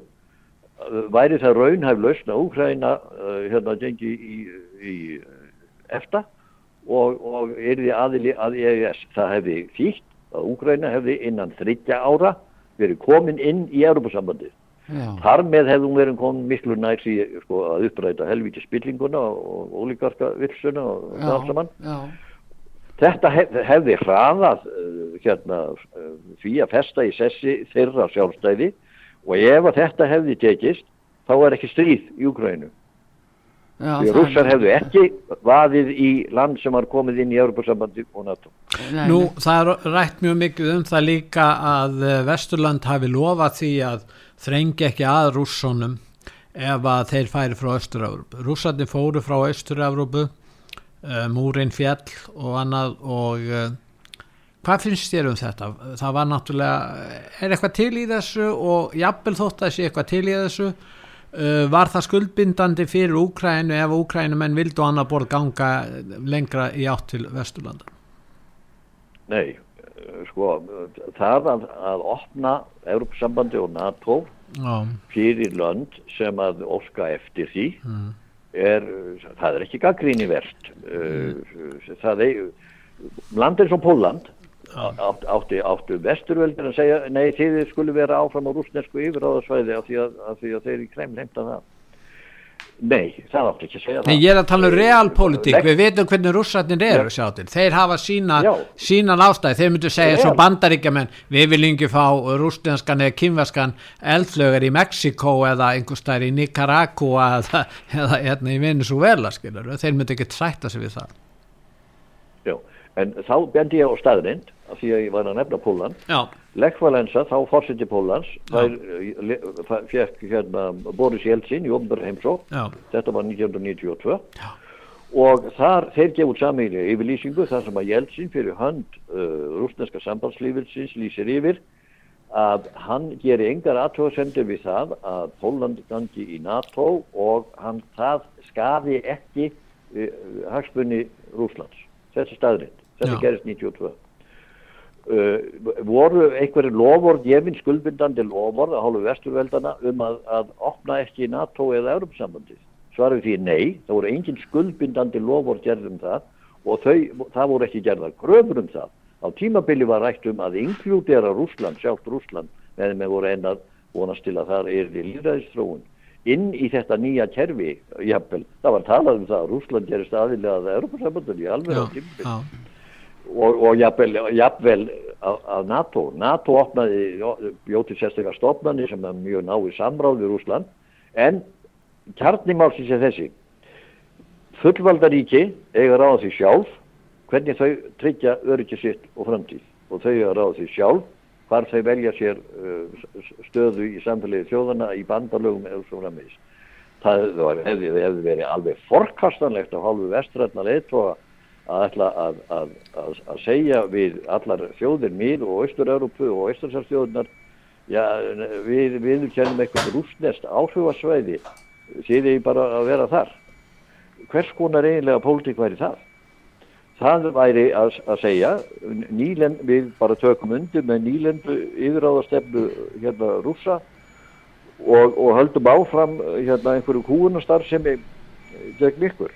væri það raunhæflaust að Úkræna uh, hérna gengi í, í EFTA og, og er því aðili að EES. Það hefði þýtt að Úkræna hefði innan 30 ára verið komin inn í Europasambandi. Þar með hefðum verið komin miklu nærs í sko, að uppræta helviti spillinguna og ólíkarka vilsuna og það saman. Já. Þetta hef, hefði hraðað uh, hérna, uh, því að festa í sessi þeirra sjálfstæði og ef að þetta hefði tekist þá er ekki stríð í Ukrænu. Því rússar hefðu ekki vaðið í land sem var komið inn í Europasambandi og NATO. Nú það er rætt mjög mikið um það líka að uh, Vesturland hafi lofað því að þrengi ekki að rússonum ef að þeir færi frá Östur-Európu. Rússarnir fóru frá Östur-Európu múrin fjall og annað og uh, hvað finnst þér um þetta? Það var náttúrulega, er eitthvað til í þessu og jafnvel þótt að sé eitthvað til í þessu uh, var það skuldbindandi fyrir Úkrænu ef Úkrænumenn vildu annar borð ganga lengra í átt til Vesturlanda? Nei, sko það að, að opna Európsambandi og NATO Já. fyrir lönd sem að orska eftir því mm er, það er ekki gaggríni verst mm. það er landir som Póland átt, áttu, áttu vesturveldir að segja nei þið skulle vera áfram á rúsnesku yfiráðarsvæði af því að, því að þeir í krem heimta það Nei, það átti ekki að segja það. Nei, ég er að tala um realpolitík, við veitum hvernig rússatnir eru, sjáttir. Þeir hafa sína, sína ástæði, þeir myndu segja svo bandaríkjaman, við viljum ekki fá rúsneskan eða kynvaskan eldflögar í Mexiko eða einhver stær í Nicaragua eða, eða, eða í Venezuela, skilur, þeir myndu ekki trætta sig við það. Já, en þá bendi ég á staðrind, af því að ég var að nefna Póland. Já Lech Valensa, þá fórseti Pólans það fekk hérna Boris Jeltsin í ofnbæra heimsó þetta var 1992 Já. og þar þeir gefur samíli yfirlýsingu þar sem að Jeltsin fyrir hönd uh, rúsneska sambandslífilsins lýsir yfir að hann gerir engar aðtóðsendur við það að Póland gangi í NATO og hann það skafi ekki uh, hagspunni Rúslands. Þetta staðrind. Þetta Já. gerist 92. Uh, voru einhverju loford, gefin skuldbindandi loford að hálfu vesturveldana um að, að opna ekki NATO eða Europasambandið. Svarum því nei, það voru engin skuldbindandi loford gerðum það og þau, það voru ekki gerðar kröfur um það. Á tímabili var rætt um að inklúdera Rúsland, sjálft Rúsland, meðan með voru einn að vonast til að það er líðræðistróun. Inn í þetta nýja kerfi, jafnvel, það var talað um það að Rúsland gerist aðilega að Europasambandið í alveg á tímabili og, og jafnvel, jafnvel að, NATO. NATO opnaði, bjóti sérstaklega stofnani sem er mjög náið samráð við Rúsland en kjarnimálsins er þessi. Fullvaldaríki eiga ráða því sjálf hvernig þau tryggja öryggi sitt og framtíð og þau eiga ráða því sjálf hvar þau velja sér uh, stöðu í samfélagi þjóðana í bandalögum eða svo framvegis. Það hefði, hefði verið alveg forkastanlegt af hálfu vestrætna leiðtóa að ætla að, að, að, að segja við allar þjóðir mín og Östur-Európu og Östursarþjóðunar já, við, við kennum eitthvað rústnest áhrifasvæði þið er bara að vera þar. Hvers konar eiginlega pólitík væri það? Það væri að segja nýlen, við bara tökum undir með nýlendu yfiráðastefnu hérna rúsa og, og höldum áfram hérna einhverju kúunastar sem er gegn ykkur.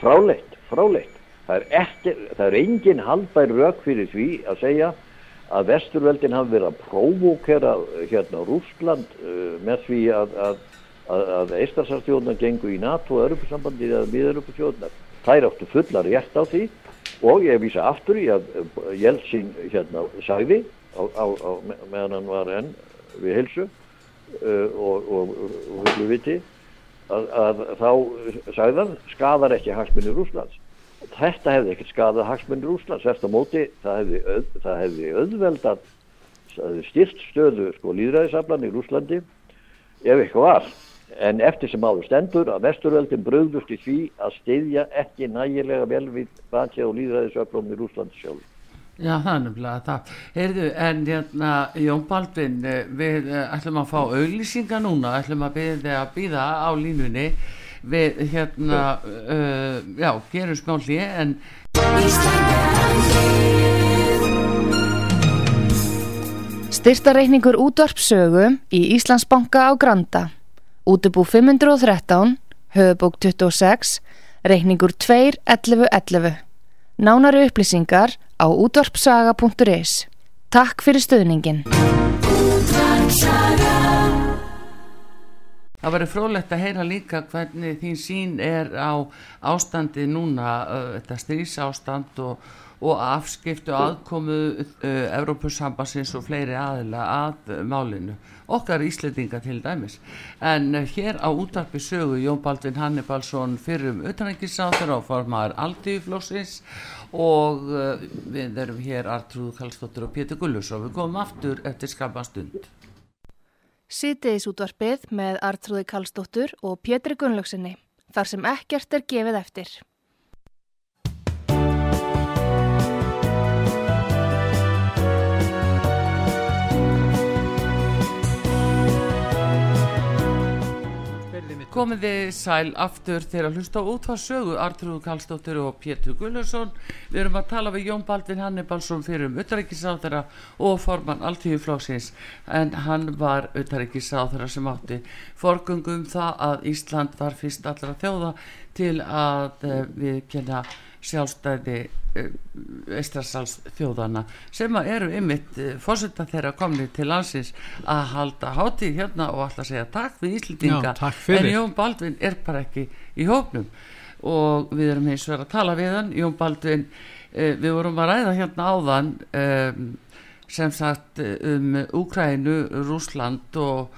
Fráleitt, fráleitt það er, ekki, það er engin haldbær rauk fyrir því að segja að vesturveldin hafi verið að prófókera hérna Rúsland uh, með því að, að, að, að Eistarsarstjóðnar gengu í NATO og Europasambandið eða miðurupasjóðnar þær áttu fullar rétt á því og ég vísa aftur í að uh, Jeltsin hérna sagði á, á, á, meðan hann var enn við helsu uh, og, og, og hullu viti að, þá sagði hann skadar ekki hagsmunni Rúslands þetta hefði ekkert skadað hagsmunni Rúslands eftir móti það hefði, öð, það hefði hefði styrst stöðu sko líðræðisaflan í Rúslandi ef eitthvað var en eftir sem áður stendur að vesturveldin bröðust í því að styðja ekki nægilega vel við bakið og líðræðisaflan í Rúslandi sjálf Já, það er nefnilega það. Heyrðu, en hérna, Jón Baldvin, eh, við eh, ætlum að fá auglýsinga núna, ætlum að byrja þig að býða á línunni. Við, hérna, uh, já, gerum smá hlið, en Styrtareikningur útvarpsögu í Íslandsbanka á Granda. Útubú 513, höfubók 26, reikningur 2.11.11. Nánari upplýsingar á útvarpsaga.is. Takk fyrir stöðningin. Það verður frólægt að heyra líka hvernig þín sín er á ástandi núna, þetta strísástand og, og afskiptu aðkomu uh, Evrópussambassins og fleiri aðila að uh, málinu. Okkar Íslendinga til dæmis. En uh, hér á útarpi sögu Jón Baldvin Hannibalsson fyrrum utanækisáþur á formaður Aldíflósins og við erum hér Artrúð Kallstóttur og Pétur Gullus og við komum aftur eftir skamma stund. Sýtiðis útvarpið með Artrúði Kallstóttur og Pétri Gunnlaugsinni. Þar sem ekkert er gefið eftir. Komið þið sæl aftur þegar að hlusta á útvarsögu Artrúð Kallstóttir og Pétur Gullursson Við erum að tala við Jón Baldvin Hannibalsson fyrir um utaríkisáþara og formann alltíðuflóksins en hann var utaríkisáþara sem átti forgöngum það að Ísland var fyrst allra þjóða til að uh, við kenna sjálfstæði uh, Estrasals þjóðana sem eru ymitt uh, fórseta þeirra komni til landsins að halda hátíð hérna og alltaf segja takk við Íslendinga. Já, takk en Jón Baldvin er bara ekki í hópnum. Og við erum og verið að tala við hann. Jón Baldvin, uh, við vorum að ræða hérna áðan sem sagt eh, um Úkrænu, Rúsland og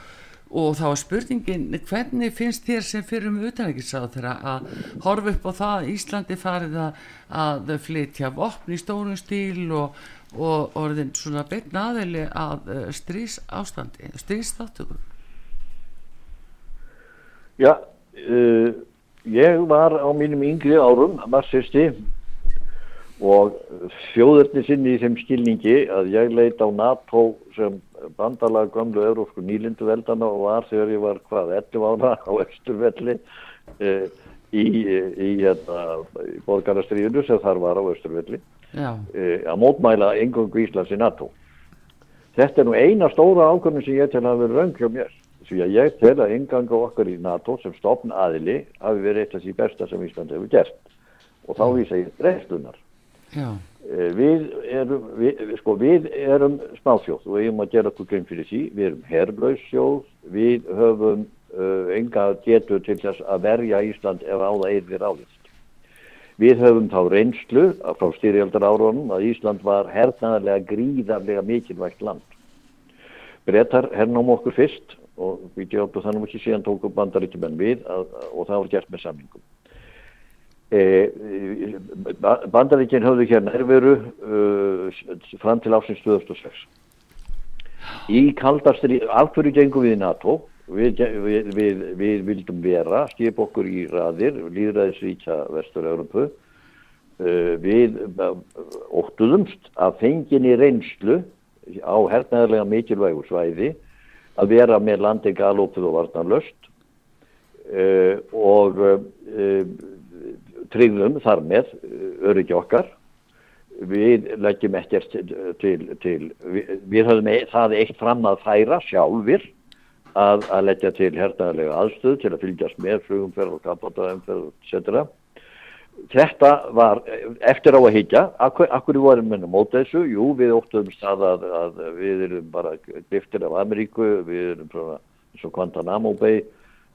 og þá er spurningin hvernig finnst þér sem fyrir um utanækisáð þeirra að horfa upp á það að Íslandi farið að, flytja vopn í stórum stíl og, og orðin svona beitna aðeili að uh, strís ástandi, strís þáttökum Já, uh, ég var á mínum yngri árum marxisti og þjóðurni sinni í þeim skilningi að ég leit á NATO sem bandalag gamlu európsku nýlindu veldana og var þegar ég var hvað 11 ára á Östurvelli eh, í, í, hérna, í borgarastriðinu sem þar var á Östurvelli eh, að mótmæla engungu Íslands í NATO. Þetta er nú eina stóra ákvörnum sem ég tel að vera raung hjá mér því að ég tel að enganga okkar í NATO sem stopn aðili hafi verið eitt af því besta sem Ísland hefur gert. Og þá vísa ég. Eh, við erum, við, sko, við erum smáþjóð og erum að gera okkur grein fyrir því, við erum herrlausjóð, við höfum uh, enga getur til þess að verja Ísland ef á það eirðir áðist. Við höfum þá reynslu frá styrjaldar áronum að Ísland var hernaðarlega gríðarlega mikilvægt land. Bretar hernum okkur fyrst og við gjóðum þannig ekki síðan tókum bandaríkjumenn við að, og það var gert með samlingum. E, Bandaríkinn höfðu hér nærveru uh, fram til ásins 2006 í kaldastri af hverju gengum við NATO? Við, við, við, við vildum vera skip okkur í raðir líðræðisvíkja vestur-Európu uh, við óttuðumst að fenginni reynslu á hernaðarlega mikilvægur svæði að vera með landi galópið og varnarlöst uh, og og tryggðum þar með uh, öryggi okkar. Við leggjum ekkert til, til, við, við höfum e, það eitt fram að færa sjálfur að, að leggja til hernaðarlega aðstöð til að fylgjast með flugumferð og kapataumferð etc. Þetta var eftir á að higgja, akkur, akkur vorum við móta þessu, jú við óttum stað að, að við erum bara driftir af Ameríku, við erum og Guantanamo Bay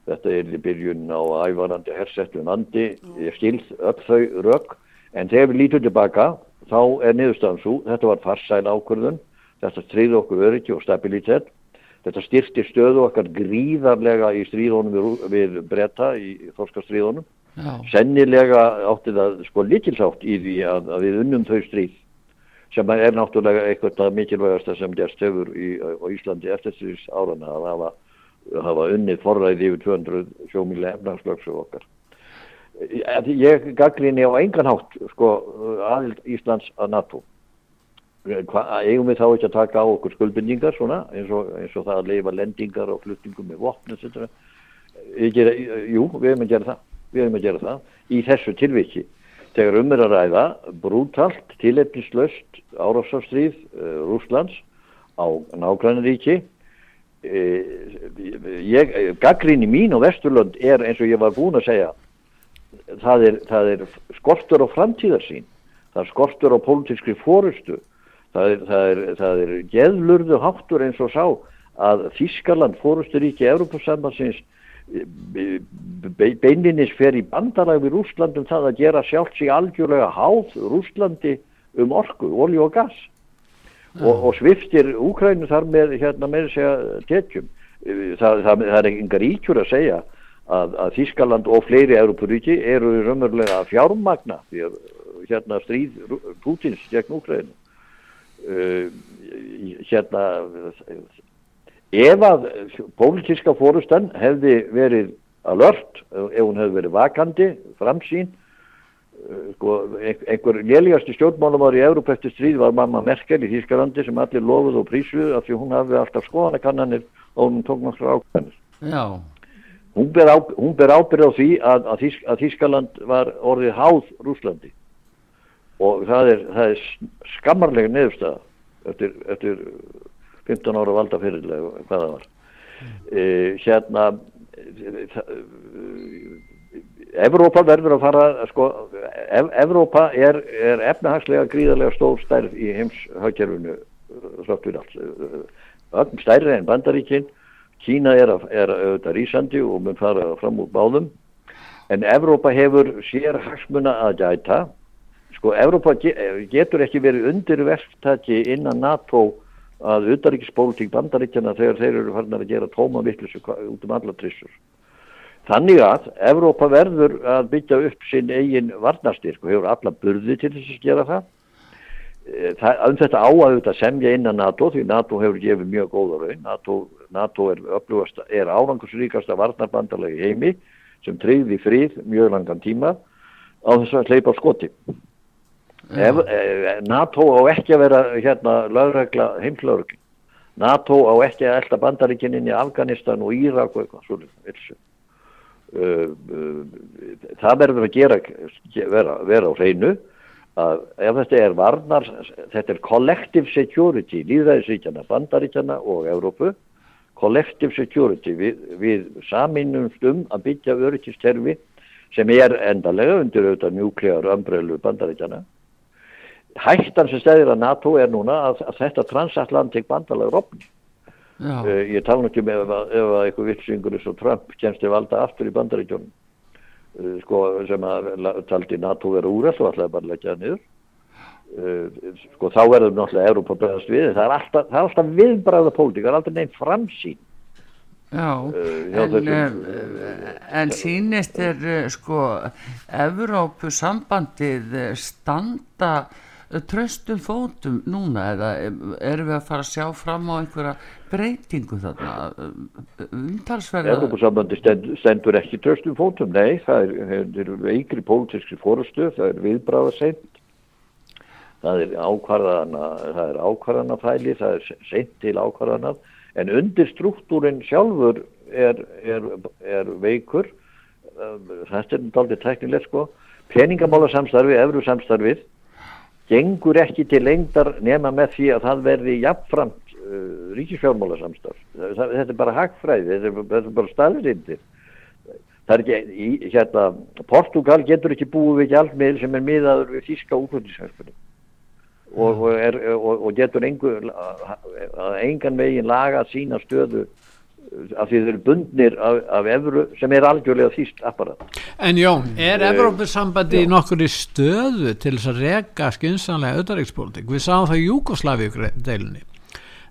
Þetta er í byrjun á ævarandi hersettu nandi, ég skilð upp þau rökk, en þegar við lítum tilbaka þá er niðurstaðan svo, þetta var farsæl ákvörðun, þetta stríði okkur öryggi og stabilitet, þetta styrti stöðu okkar gríðarlega í stríðunum við, bretta í þorskastríðunum, sennilega átti það sko likilsátt í því að, að við unnum þau stríð sem er náttúrulega eitthvað mikilvægast sem gerst hefur í, á Íslandi eftir þess árana að hafa hafa unnið forræði yfir 200 sjómíli efnarslöksu okkar. Ég gaggrinni á engan hátt sko, aðild Íslands að NATO. Hva, eigum við þá ekki að taka á okkur skuldbindingar svona, eins, og, eins og það að leifa lendingar og fluttingum með vopn etc. Jú, við erum að gera það. Við erum að gera það í þessu tilviki. Þegar um er að ræða brútalt, tilefnislaust árafsarstríð uh, Rúslands á nágrannaríki ég, gaggrinni mín og Vesturlund er eins og ég var búin að segja það er, það er skortur á framtíðarsýn það er skortur á pólitískri fórustu það er, það er, það er geðlurðu háttur eins og sá að Þískaland fórusturíki Európa-sambansins beininnis fer í bandalag við Rúslandum það að gera sjálfs í algjörlega háð Rúslandi um orku, olju og gass og, og sviftir Úkrænu þar með hérna með segja tekjum. Það, það, það er engar íkjur að segja að, að Þískaland og fleiri Európaríki eru raunverulega að fjármagna því að hérna stríð Pútins gegn Úkrænu uh, hérna ef að pólitíska fórustan hefði verið alert, ef hún hefði verið vakandi, framsýn sko, einhver léligasti stjórnmálumar í Európa eftir stríð var mamma Merkel í Þýskalandi sem allir lofuð og prísuð af því hún hafði alltaf skoðanakannanir og hún tók náttúrulega ákveðnir hún ber, á, hún ber ábyrð á því að, að, Þýsk, að Þýskaland var orðið háð Rúslandi og það er, það er skammarlega neðurstaða eftir, eftir 15 ára valda fyrirlega hvað það var. Mm. e, hérna það Evrópa verður að fara sko, ev Evrópa er, er efnahagslega gríðarlega stór stærð í heimshagkerfunu stærri en bandaríkinn Kína er, er auðvitað rísandi og mun fara fram úr báðum. En Evrópa hefur sér hagsmuna að gæta. Sko Evrópa getur ekki verið undirverktaki innan NATO að auðvitaðríkispólitík bandaríkjana þegar þeir eru farin að gera tóma vittlis út um alla trissur Þannig að Evrópa verður að byggja upp sinn eigin varnastyrk og hefur alla burði til þess að gera það. Eh, það um þetta á að þetta semja innan NATO því NATO hefur gefið mjög góða raun. NATO, NATO er, er árangursríkasta varnarbandalagi heimi sem tryggði frið mjög langan tíma á þess að hleypa á skoti. Ef, eh, NATO á ekki að vera hérna lögregla heimslögregla. NATO á ekki að elda bandaríkinn inn í Afganistan og Írak og eitthvað svolítið. Uh, uh, það verður að gera vera, vera á hreinu að ef þetta er varnar þetta er collective security líðræðisvíkjana, bandaríkjana og Európu, collective security við, við saminumst um að byggja öryggisterfi sem er endalega undir auðvitað njúklegar umbrölu bandaríkjana hættan sem stæðir að NATO er núna að, að þetta transatlantik bandalega rofni uh, ég tala ekki með um ef, ef eitthvað vitsingur eins og Trump kemst til valda aftur í bandaríkjónum uh, sko sem að taldi NATO vera úr þessu allavega bara leggja niður. Uh, sko þá verður náttúrulega Európa bregðast við. Það er alltaf, alltaf viðbræða pólitík það er aldrei nefn framsýn. Já, en, en, en sínist er sko Evrópu sambandið standa tröstum fótum núna eða erum við að fara að sjá fram á einhverja breytingu þarna umtalsverða Evrópusambandi stend, stendur ekki tröstum fótum, nei það er, veikri pólitíski fórustu það er viðbráða seint það er ákvarðana það er ákvarðana fæli, það er seint til ákvarðana en undir struktúrin sjálfur er, er, er veikur. Þetta er aldrei teknilegt sko. Peningamála samstarfi, efru samstarfið gengur ekki til lengdar nema með því að það verði jafnframt uh, ríkisfjármála samstarf þetta er bara hagfræði, þetta er, bara staðrindir það er ekki, hérna Portugal getur ekki búið við hjálpmiðl sem er miðaður við þíska útlöndishansfunni og, og, og, og getur engu, engan veginn laga sína stöðu af því þeir eru bundnir af, af Evru sem er algjörlega þýst apparat. En Jón, er uh, Evrópussambandi nokkur í stöðu til þess að rega skynsanlega auðaríkspólitík? Við sáum það í Júkoslavíu deilunni Eh,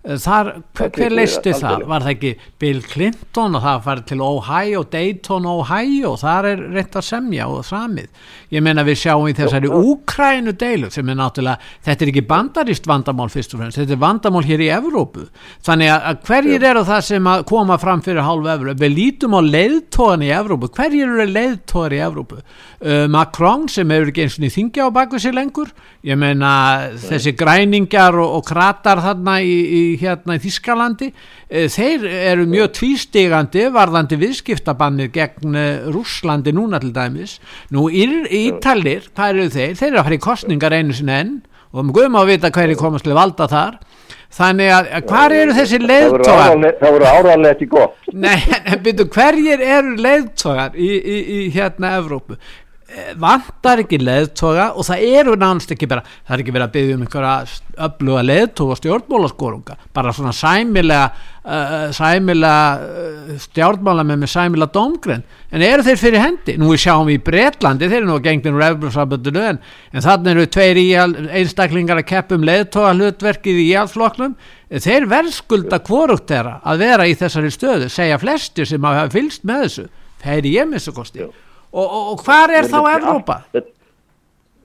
þar, hver, leisti það? Var það ekki Bill Clinton og það farið til Ohio, Dayton, Ohio? Þar er rétt að semja og framið ég meina við sjáum í þessari Úkrænu deilu sem er náttúrulega þetta er ekki bandarist vandamál fyrst og fremst þetta er vandamál hér í Evrópu. Þannig að hverjir eru það sem að koma fram fyrir hálfu Evrópu, við lítum á leiðtóðan í Evrópu, hverjir eru leiðtóðar í Evrópu? Uh, Macron sem hefur ekki eins og niður þingja á baku sig lengur. Ég meina þessi græningar og, og kratar þarna í, í hérna í Þískalandi e, þeir eru mjög tvístegandi varðandi viðskiptabannir gegn e, Rúslandi núna til dæmis. Nú Ítalir, hvað eru þeir? Þeir eru að fara í kostningar einu sinni enn og við guðum að vita hverju komast til valda þar. Þannig að hvað eru þessi leiðtógar það voru áraðlega ekki gott. Nei, en byrju, hverjir eru leiðtógar í, í, í hérna Evrópu? Eh, vantar ekki leðtoga og það eru nánast ekki bara það er ekki verið að byggja um einhverja öfluga leðtoga stjórnmálaskorunga bara svona sæmilega uh, sæmilega uh, stjórnmála með með sæmilega domgrenn en eru þeir fyrir hendi? Nú við sjáum í Breitlandi þeir eru nú gengnir úr eflursaböndinu en, en þannig eru tveir einstaklingar að keppum leðtoga hlutverkið í íhjálflokklum þeir verðskulda kvorugt þeirra að vera í þessari stöðu segja flestir sem hafa fylst með þessu. Þeir og, og, og hvað er þá Evrópa?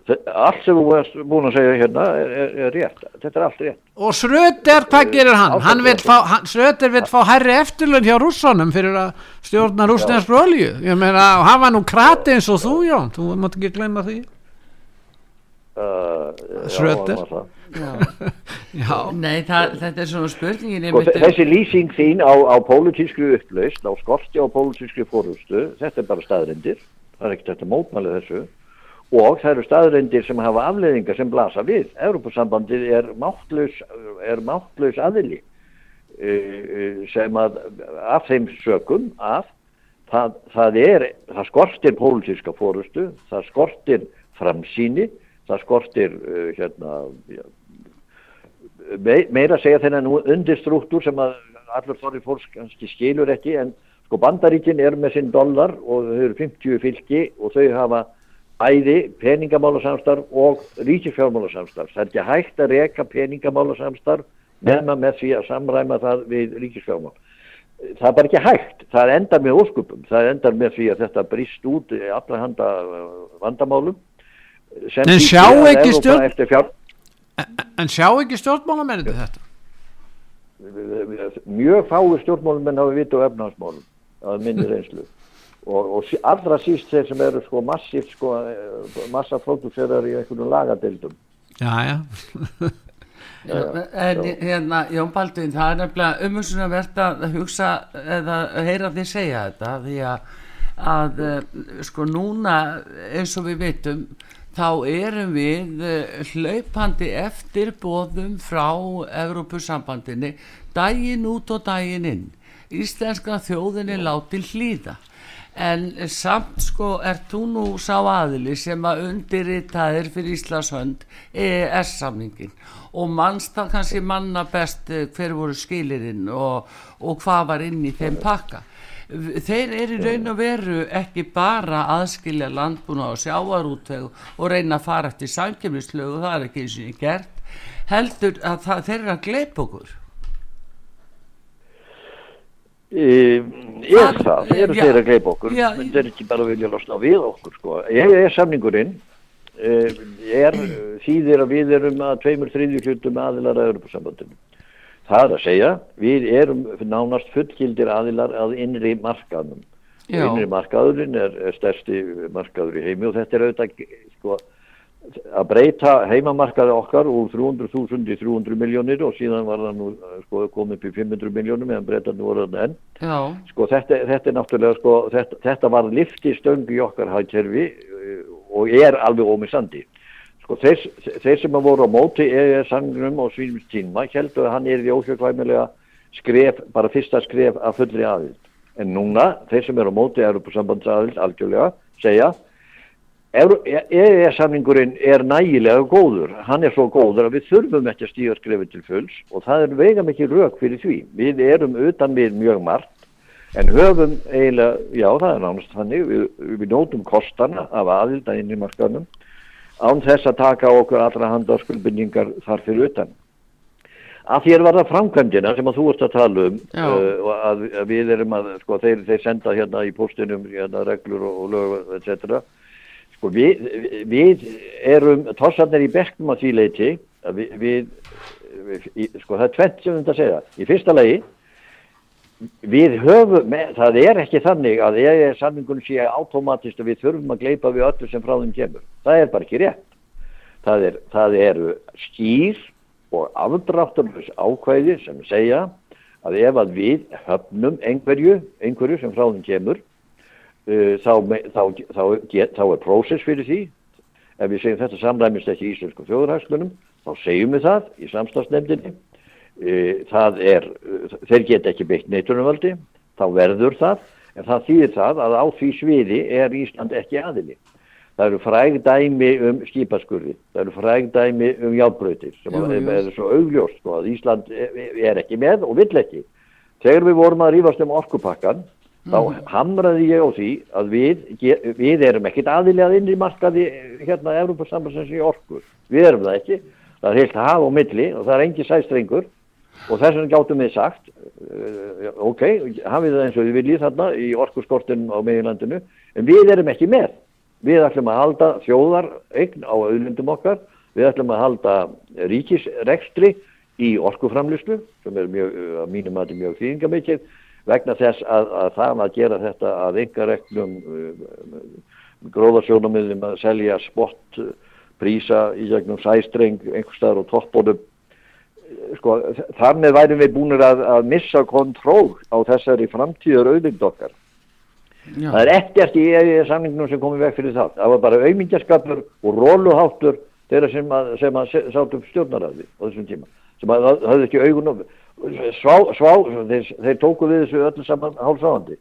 Allt sem þú erst búin að segja hérna er, er, er rétt, þetta er allt rétt. Og Schröder, hvað gerir hann? hann fá, hann, Schröder vil fá herri eftirlun hjá rússonum fyrir að stjórna rúsneskru olju ég meina, hann var nú krati eins og þú Jón, þú mátt ekki glemma því. Uh, já, já. Nei, það, þetta er svona spurningin sko, Þessi lýsing þín á, á pólitískri upplaust, á skorti á pólitískri fórhustu, þetta er bara staðrindir það er ekkert eftir mótmælið þessu og það eru staðreindir sem hafa afleðingar sem blasa við. Europasambandið er máttlaus, er máttlaus aðili e, e, sem að af þeim sökum að það, það er, það skortir pólitíska fórustu, það skortir framsýni, það skortir uh, hérna meira segja þennan undirstruktúr sem að allur þorri fólks kannski skilur ekki en Sko bandaríkin er með sinn dollar og þau eru 50 fylki og þau hafa æði peningamálasamstarf og ríkisfjármálasamstarf. Það er ekki hægt að reyka peningamálasamstarf nema með því að samræma það við ríkisfjármál. Það er bara ekki hægt. Það endar með óskupum. Það endar með því að þetta brist út allra handa uh, vandamálum. En sjá ekki stjórn... En sjá ekki stjórnmálamenni þetta? Mjög fáið stjórnmálamenn hafa vitt á efnahansmálum að minni reynslu. Og, og allra síst þeir sem eru sko massíft sko eh, massa fótúserar í einhvernum lagadildum já, já, En hérna, Jón Baldvin, það er nefnilega umhersunarvert að hugsa eða heyra þið segja þetta því að, að eh, sko núna eins og við vitum þá erum við eh, hlaupandi eftir bóðum frá Evrópusambandinni daginn út og daginn inn Íslenska þjóðinni láti hlýða. En samt sko er þú nú sá aðili sem að undirritaðir fyrir Íslands hönd EES-samningin og mannst það kannski manna best eh, hver voru skilirinn og, og hvað var inn í þeim pakka? Þeir eru raun og veru ekki bara aðskilja landbúna og sjávarútveg og reyna að fara eftir samkjöfnislögu, það er ekki eins og ég gert heldur að það, þeir eru að gleipa okkur er það, eru Já. þeir að gleipa okkur Já. menn þeir ekki bara vilja losna við okkur sko. ég er samningurinn e, er eh, þýðir að við erum að tveimur þriðju hlutum aðilar að Europasambandinu það er að segja við erum nánast fullgildir aðilar að innri markaðnum innri markaðurinn er, er stærsti markaður í heimi og þetta er auðvitað sko, að breyta heimamarkaði okkar úr 300.000 í 300 miljónir og síðan var það nú eh, sko, komið upp í 500 miljónum meðan breytandi voru þarna enn. Já, sko þetta, þetta er náttúrulega sko þetta, þetta var lifti stöng í okkar hagkerfi eh, og er alveg ómissandi. Sko þeir, þeir sem að voru á móti er sangnum og svínum tíma heldur að hann er í ósjökvæmilega skref, bara fyrsta skref af fullri aðild. En núna þeir sem eru á móti Europasambandsaðild algjörlega segja EES-samningurinn er nægilega góður, hann er svo góður að við þurfum ekki að stíga skrefið til fulls og það er vega mikið rauk fyrir því. Við erum utan við mjög margt en höfum eiginlega, já það er nánast þannig, við, við nótum kostana af aðilda inn í markanum án þess að taka okkur allra handa skuldbindningar þar fyrir utan. Að þér var það framkvæmdina sem að þú ert að tala um uh, og að, að við erum að, sko, þeir, þeir senda hérna í postinum hérna, reglur og, og lög, etc. Sko, við, við erum tossarnir í bekknum að því leiti við, við, við sko, það er tvent sem við þetta segja. Í fyrsta lagi, við höfum, það er ekki þannig að ég er samningun sé automatist að við þurfum að gleipa við öllu sem frá þeim kemur. Það er bara ekki rétt. Það, er, það eru skýr og afdrátturlös ákvæði sem segja að ef að við höfnum einhverju, einhverju sem frá þeim kemur þá, me- þá, þá, get, þá er prósess fyrir því. Ef við segjum þetta samræmist ekki íslensku þjóðurhagslunum þá segjum við það í samstagsnefndinni uh, það er þeir geta ekki beitt neitunumvaldi þá verður það. En það þýðir það að á því sviði er Ísland ekki aðili. Það eru fræg dæmi um skipaskurði það eru fræg dæmi um játbrautir sem Jú, er, jú. er svo augljóst sko, að Ísland er, er ekki með og vill ekki. Þegar við vorum að rífast um orkupakkan þá hamraði ég á því að við, við erum ekkit aðilega inn í markaði hérna Európa-sambansins í orku. Við erum það ekki, það er heilt haf og milli og það er engi sæstrengur. Og þess vegna gáttum við sagt uh, ok, hafið það eins og við viljið þarna í orkuskortinu á meginlandinu en við erum ekki með. Við ætlum að halda þjóðar eign á auðlundum okkar. Við ætlum að halda ríkisrekstri í orkuframlýslu sem er mjög, að mínum að mjög þýðingamikið vegna þess að, að það að gera þetta að engaregnum uh, gróðarsjónumilum að selja spott uh, prísa í gegnum sæstreng einhverstaðar og toppbónum. Sko, þar með værum við búinir að, að missa kontról á þessari framtíðar auðlind okkar. Já, það er ekkert í EE samningnum sem komið veg fyrir það. Það var bara auðmingjaskapur og róluháttur þeirra sem að, sem að se- sátu upp stjórnaraði á þessum tíma sem að höfðu ekki augun svá, svá, þeir, þeir tóku við þessu öllu saman hálfsáðandi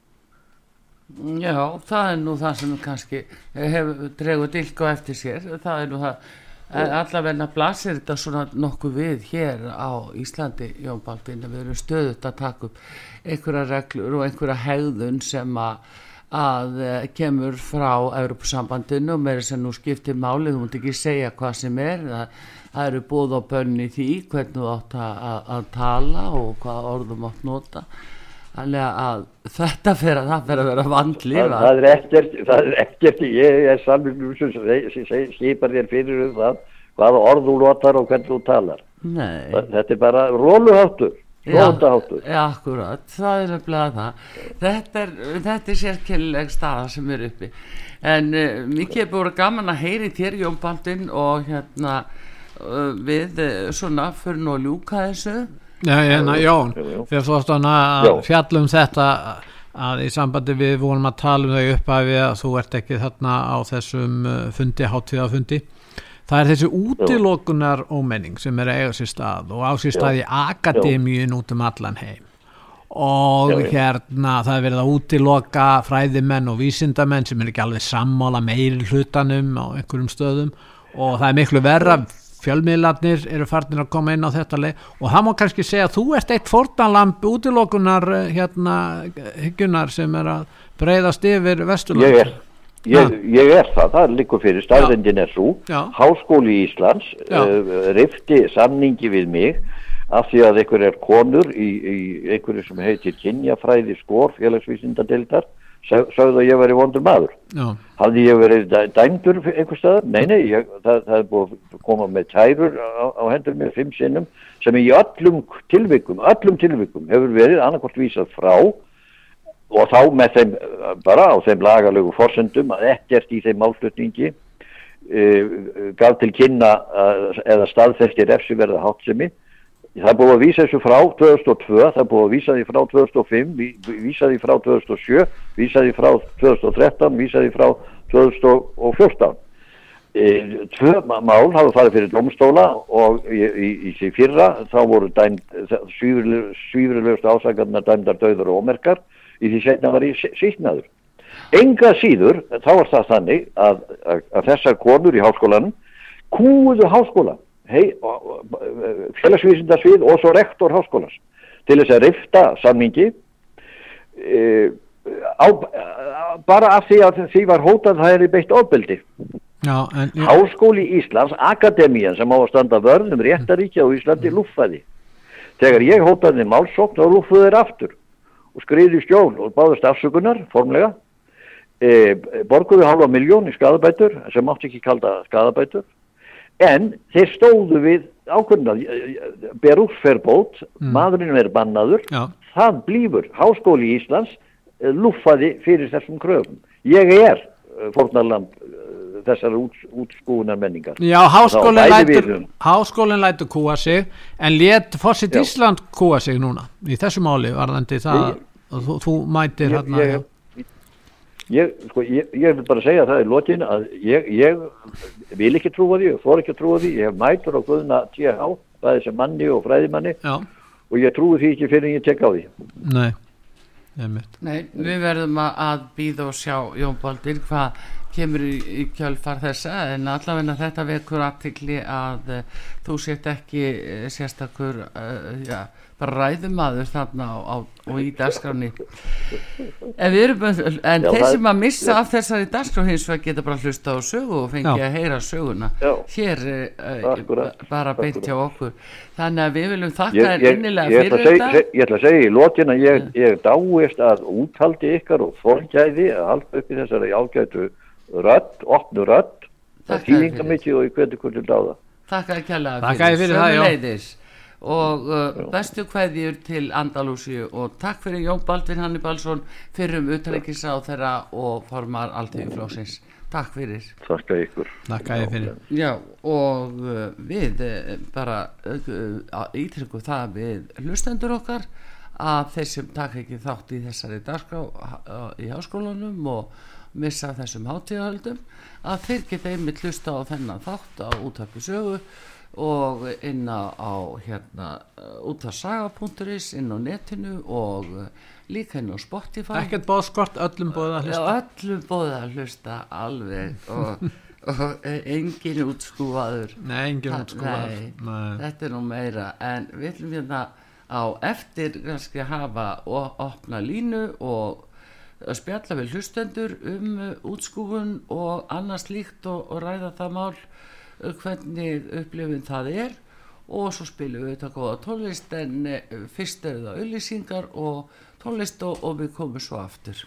já, það er nú það sem kannski hefur dregur dilka eftir sér, það er nú það allavegna blasir þetta svona nokkuð við hér á Íslandi Jón Baldvin, að við erum stöðut að taka upp einhverja reglur og einhverja hegðun sem að að eh, kemur frá Europasambandinu og meira sem nú skiptir máli þú mútt ekki segja hvað sem er það, það eru búð og bönn í því hvernig þú átt að, að, að tala og hvað orðum átt nota þannig að þetta fer að það fer að vera það, vandlifað það er ekkert það er ekkert, ég er samlingnum sem skipar þér fyrir um það hvaða orð þú notar og hvernig þú talar Nei, Það- þetta er bara róluháttur Rótaháttur. Já, akkurat, það er nefnilega það. Þetta er, þetta er sérkennileg staða sem er uppi. En uh, mikið er búin gaman að heyri þér Jón Baldin og hérna við uh, svona fyrir nú að ljúka þessu. Já, hérna, Jón, jú, jú. fyrir þú ástæðan Já. að fjallum þetta að í sambandi við vorum að tala um þau upphafi að þú ert ekki þarna á þessum uh, fundi, hátíðafundi það er þessi útilokunar ómenning sem er að eiga sér stað og á sér stað í akademíun út um allan heim og Já, já. hérna það er verið að útiloka fræðimenn og vísindamenn sem er ekki alveg sammála meiri hlutanum á einhverjum stöðum og það er miklu verra fjölmiðlarnir eru farnir að koma inn á þetta leið. Og það má kannski segja að þú ert eitt fórtanlamp útilokunar eh, hérna hyggunar sem er að breyðast yfir vesturland. Ég ég, ég er það, það er líka fyrir staðvendin er svo. Háskóli Íslands uh, rifti samningi við mig af því að einhver er konur í, í einhverju sem heitir kynjafræði skor félagsvísindadeildar sögðu að ég væri vondur maður. Já, Hafði ég verið dæ- dæmdur einhver staðar? Nei, nei, ég, það, það er búið að koma með tærur á, á hendur mér fimm sinnum sem í öllum tilvikum, öllum tilvikum hefur verið annarkvort vísað frá og þá með þeim bara á þeim lagalegu forsendum að ekkert í þeim málflutningi uh, gaf til kynna uh, eða staðfesti refsiverða hátsemi það er búið að vísa þessu frá 2002, það er búið að vísa því frá 2005, ví- vísa því frá 2007 vísa því frá 2013 vísa því frá 2014 Eh, tvö mál hafa farið fyrir domstóla og í, því fyrra þá voru dæmd svífurlegust ásakarnar dæmdar döður og ómerkar. Í því setna var í síknaður enga síður þá var það þannig að, að, að þessar konur í háskólanum kúuðu háskóla hei, félagsvísindasvið og svo rektor háskólas til þess að rifta samningi e, á, bara af því að því var hótað það er í beitt ofbeldi já, en Háskóli Íslands, Akademían sem á að standa vörð um réttaríkja á Íslandi lúffaði. Þegar ég hótaði málsókn þá lúffuðu þeir aftur og skriði í skjól og báðust afsökunar formlega. E, borguðu halva miljón í skadabætur sem mátti ekki kalda skadabætur en þeir stóðu við ákveðna ber úrsferbót, maðurinn er bannaður já, það blífur Háskóli Íslands eh, lúffaði fyrir þessum kröfum. Ég er uh, fórnarlamb uh, þessar út, útskúunar menningar. já háskólinn lætur, um. háskólinn lætur kúa sig en let fórsitt. Ísland kúa sig núna í þessu máli varðandi það Ég- þú, þú mætir Ég, hérna ég, ég, sko, ég, ég vil bara segja það í lokin að ég, ég vil ekki trúa því og þor ekki að trúa því. Ég hef mætur á guðuna TH, bæði sem manni og fræðimanni já, og ég trúi því ekki fyrir en ég tek á því. nei, Nei, við verðum að, að býða og sjá Jón Baldur hvað kemur í, í kjölfar þessa en allavega þetta vekur aðtikli að uh, þú sért ekki uh, sérstakur uh, já, bara ræðumadur þarna á, á, og í dagskráni en við erum en Já, þeir sem að missa af þessari dagskrá hins vegar geta bara hlusta á sögu og fengi Já. að heyra söguna. Já. hér uh, bara beint hjá okkur. Þannig að við viljum þakka þér innilega fyrir þetta. ég ætla að segja í lokin að ég, ég dáist að úthaldi ykkar og þorgæði að halda upp í þessari ágætu rödd, opnu rödd, það þýðinga mikið og ég hveti hvernig dáða. Þakka þér kærlega Þakka þér fyrir það, já. sömuleiðis. og uh, bestu kveðjur til Andalúsi og takk fyrir Jón Baldvin Hannibalsson fyrir um utanleikisa á þeirra og formar alltíðuflóksins takk fyrir Þakka ykkur. Þakka ég fyrir Já, og uh, við uh, bara uh, ítryggum það við hlustendur okkar að þeir sem taka ekki þátt í þessari dagskrá uh, í háskólanum og missa þessum hátíðahöldum að þeir geta einmitt hlusta á þennan þátt á útarpi sögu og inn á, hérna útarsaga.is inn á netinu og líka inn á Spotify. Ekkert bóðskort, öllum bóða að Já, hlusta öllum bóðið að hlusta alveg og, og engin útskúfaður. Nei, engin Það- útskúfað nei, Nei. þetta er nú meira en við ætlum hérna á eftir kannski hafa og opna línu og að spjalla við hlustendur um uh, útskúfun og annars líkt og, og ræða það mál uh, hvernig upplifin það er. Og svo spilum við þetta góða tónlist en uh, fyrst er það auðlýsingar og tónlist og, og við komum svo aftur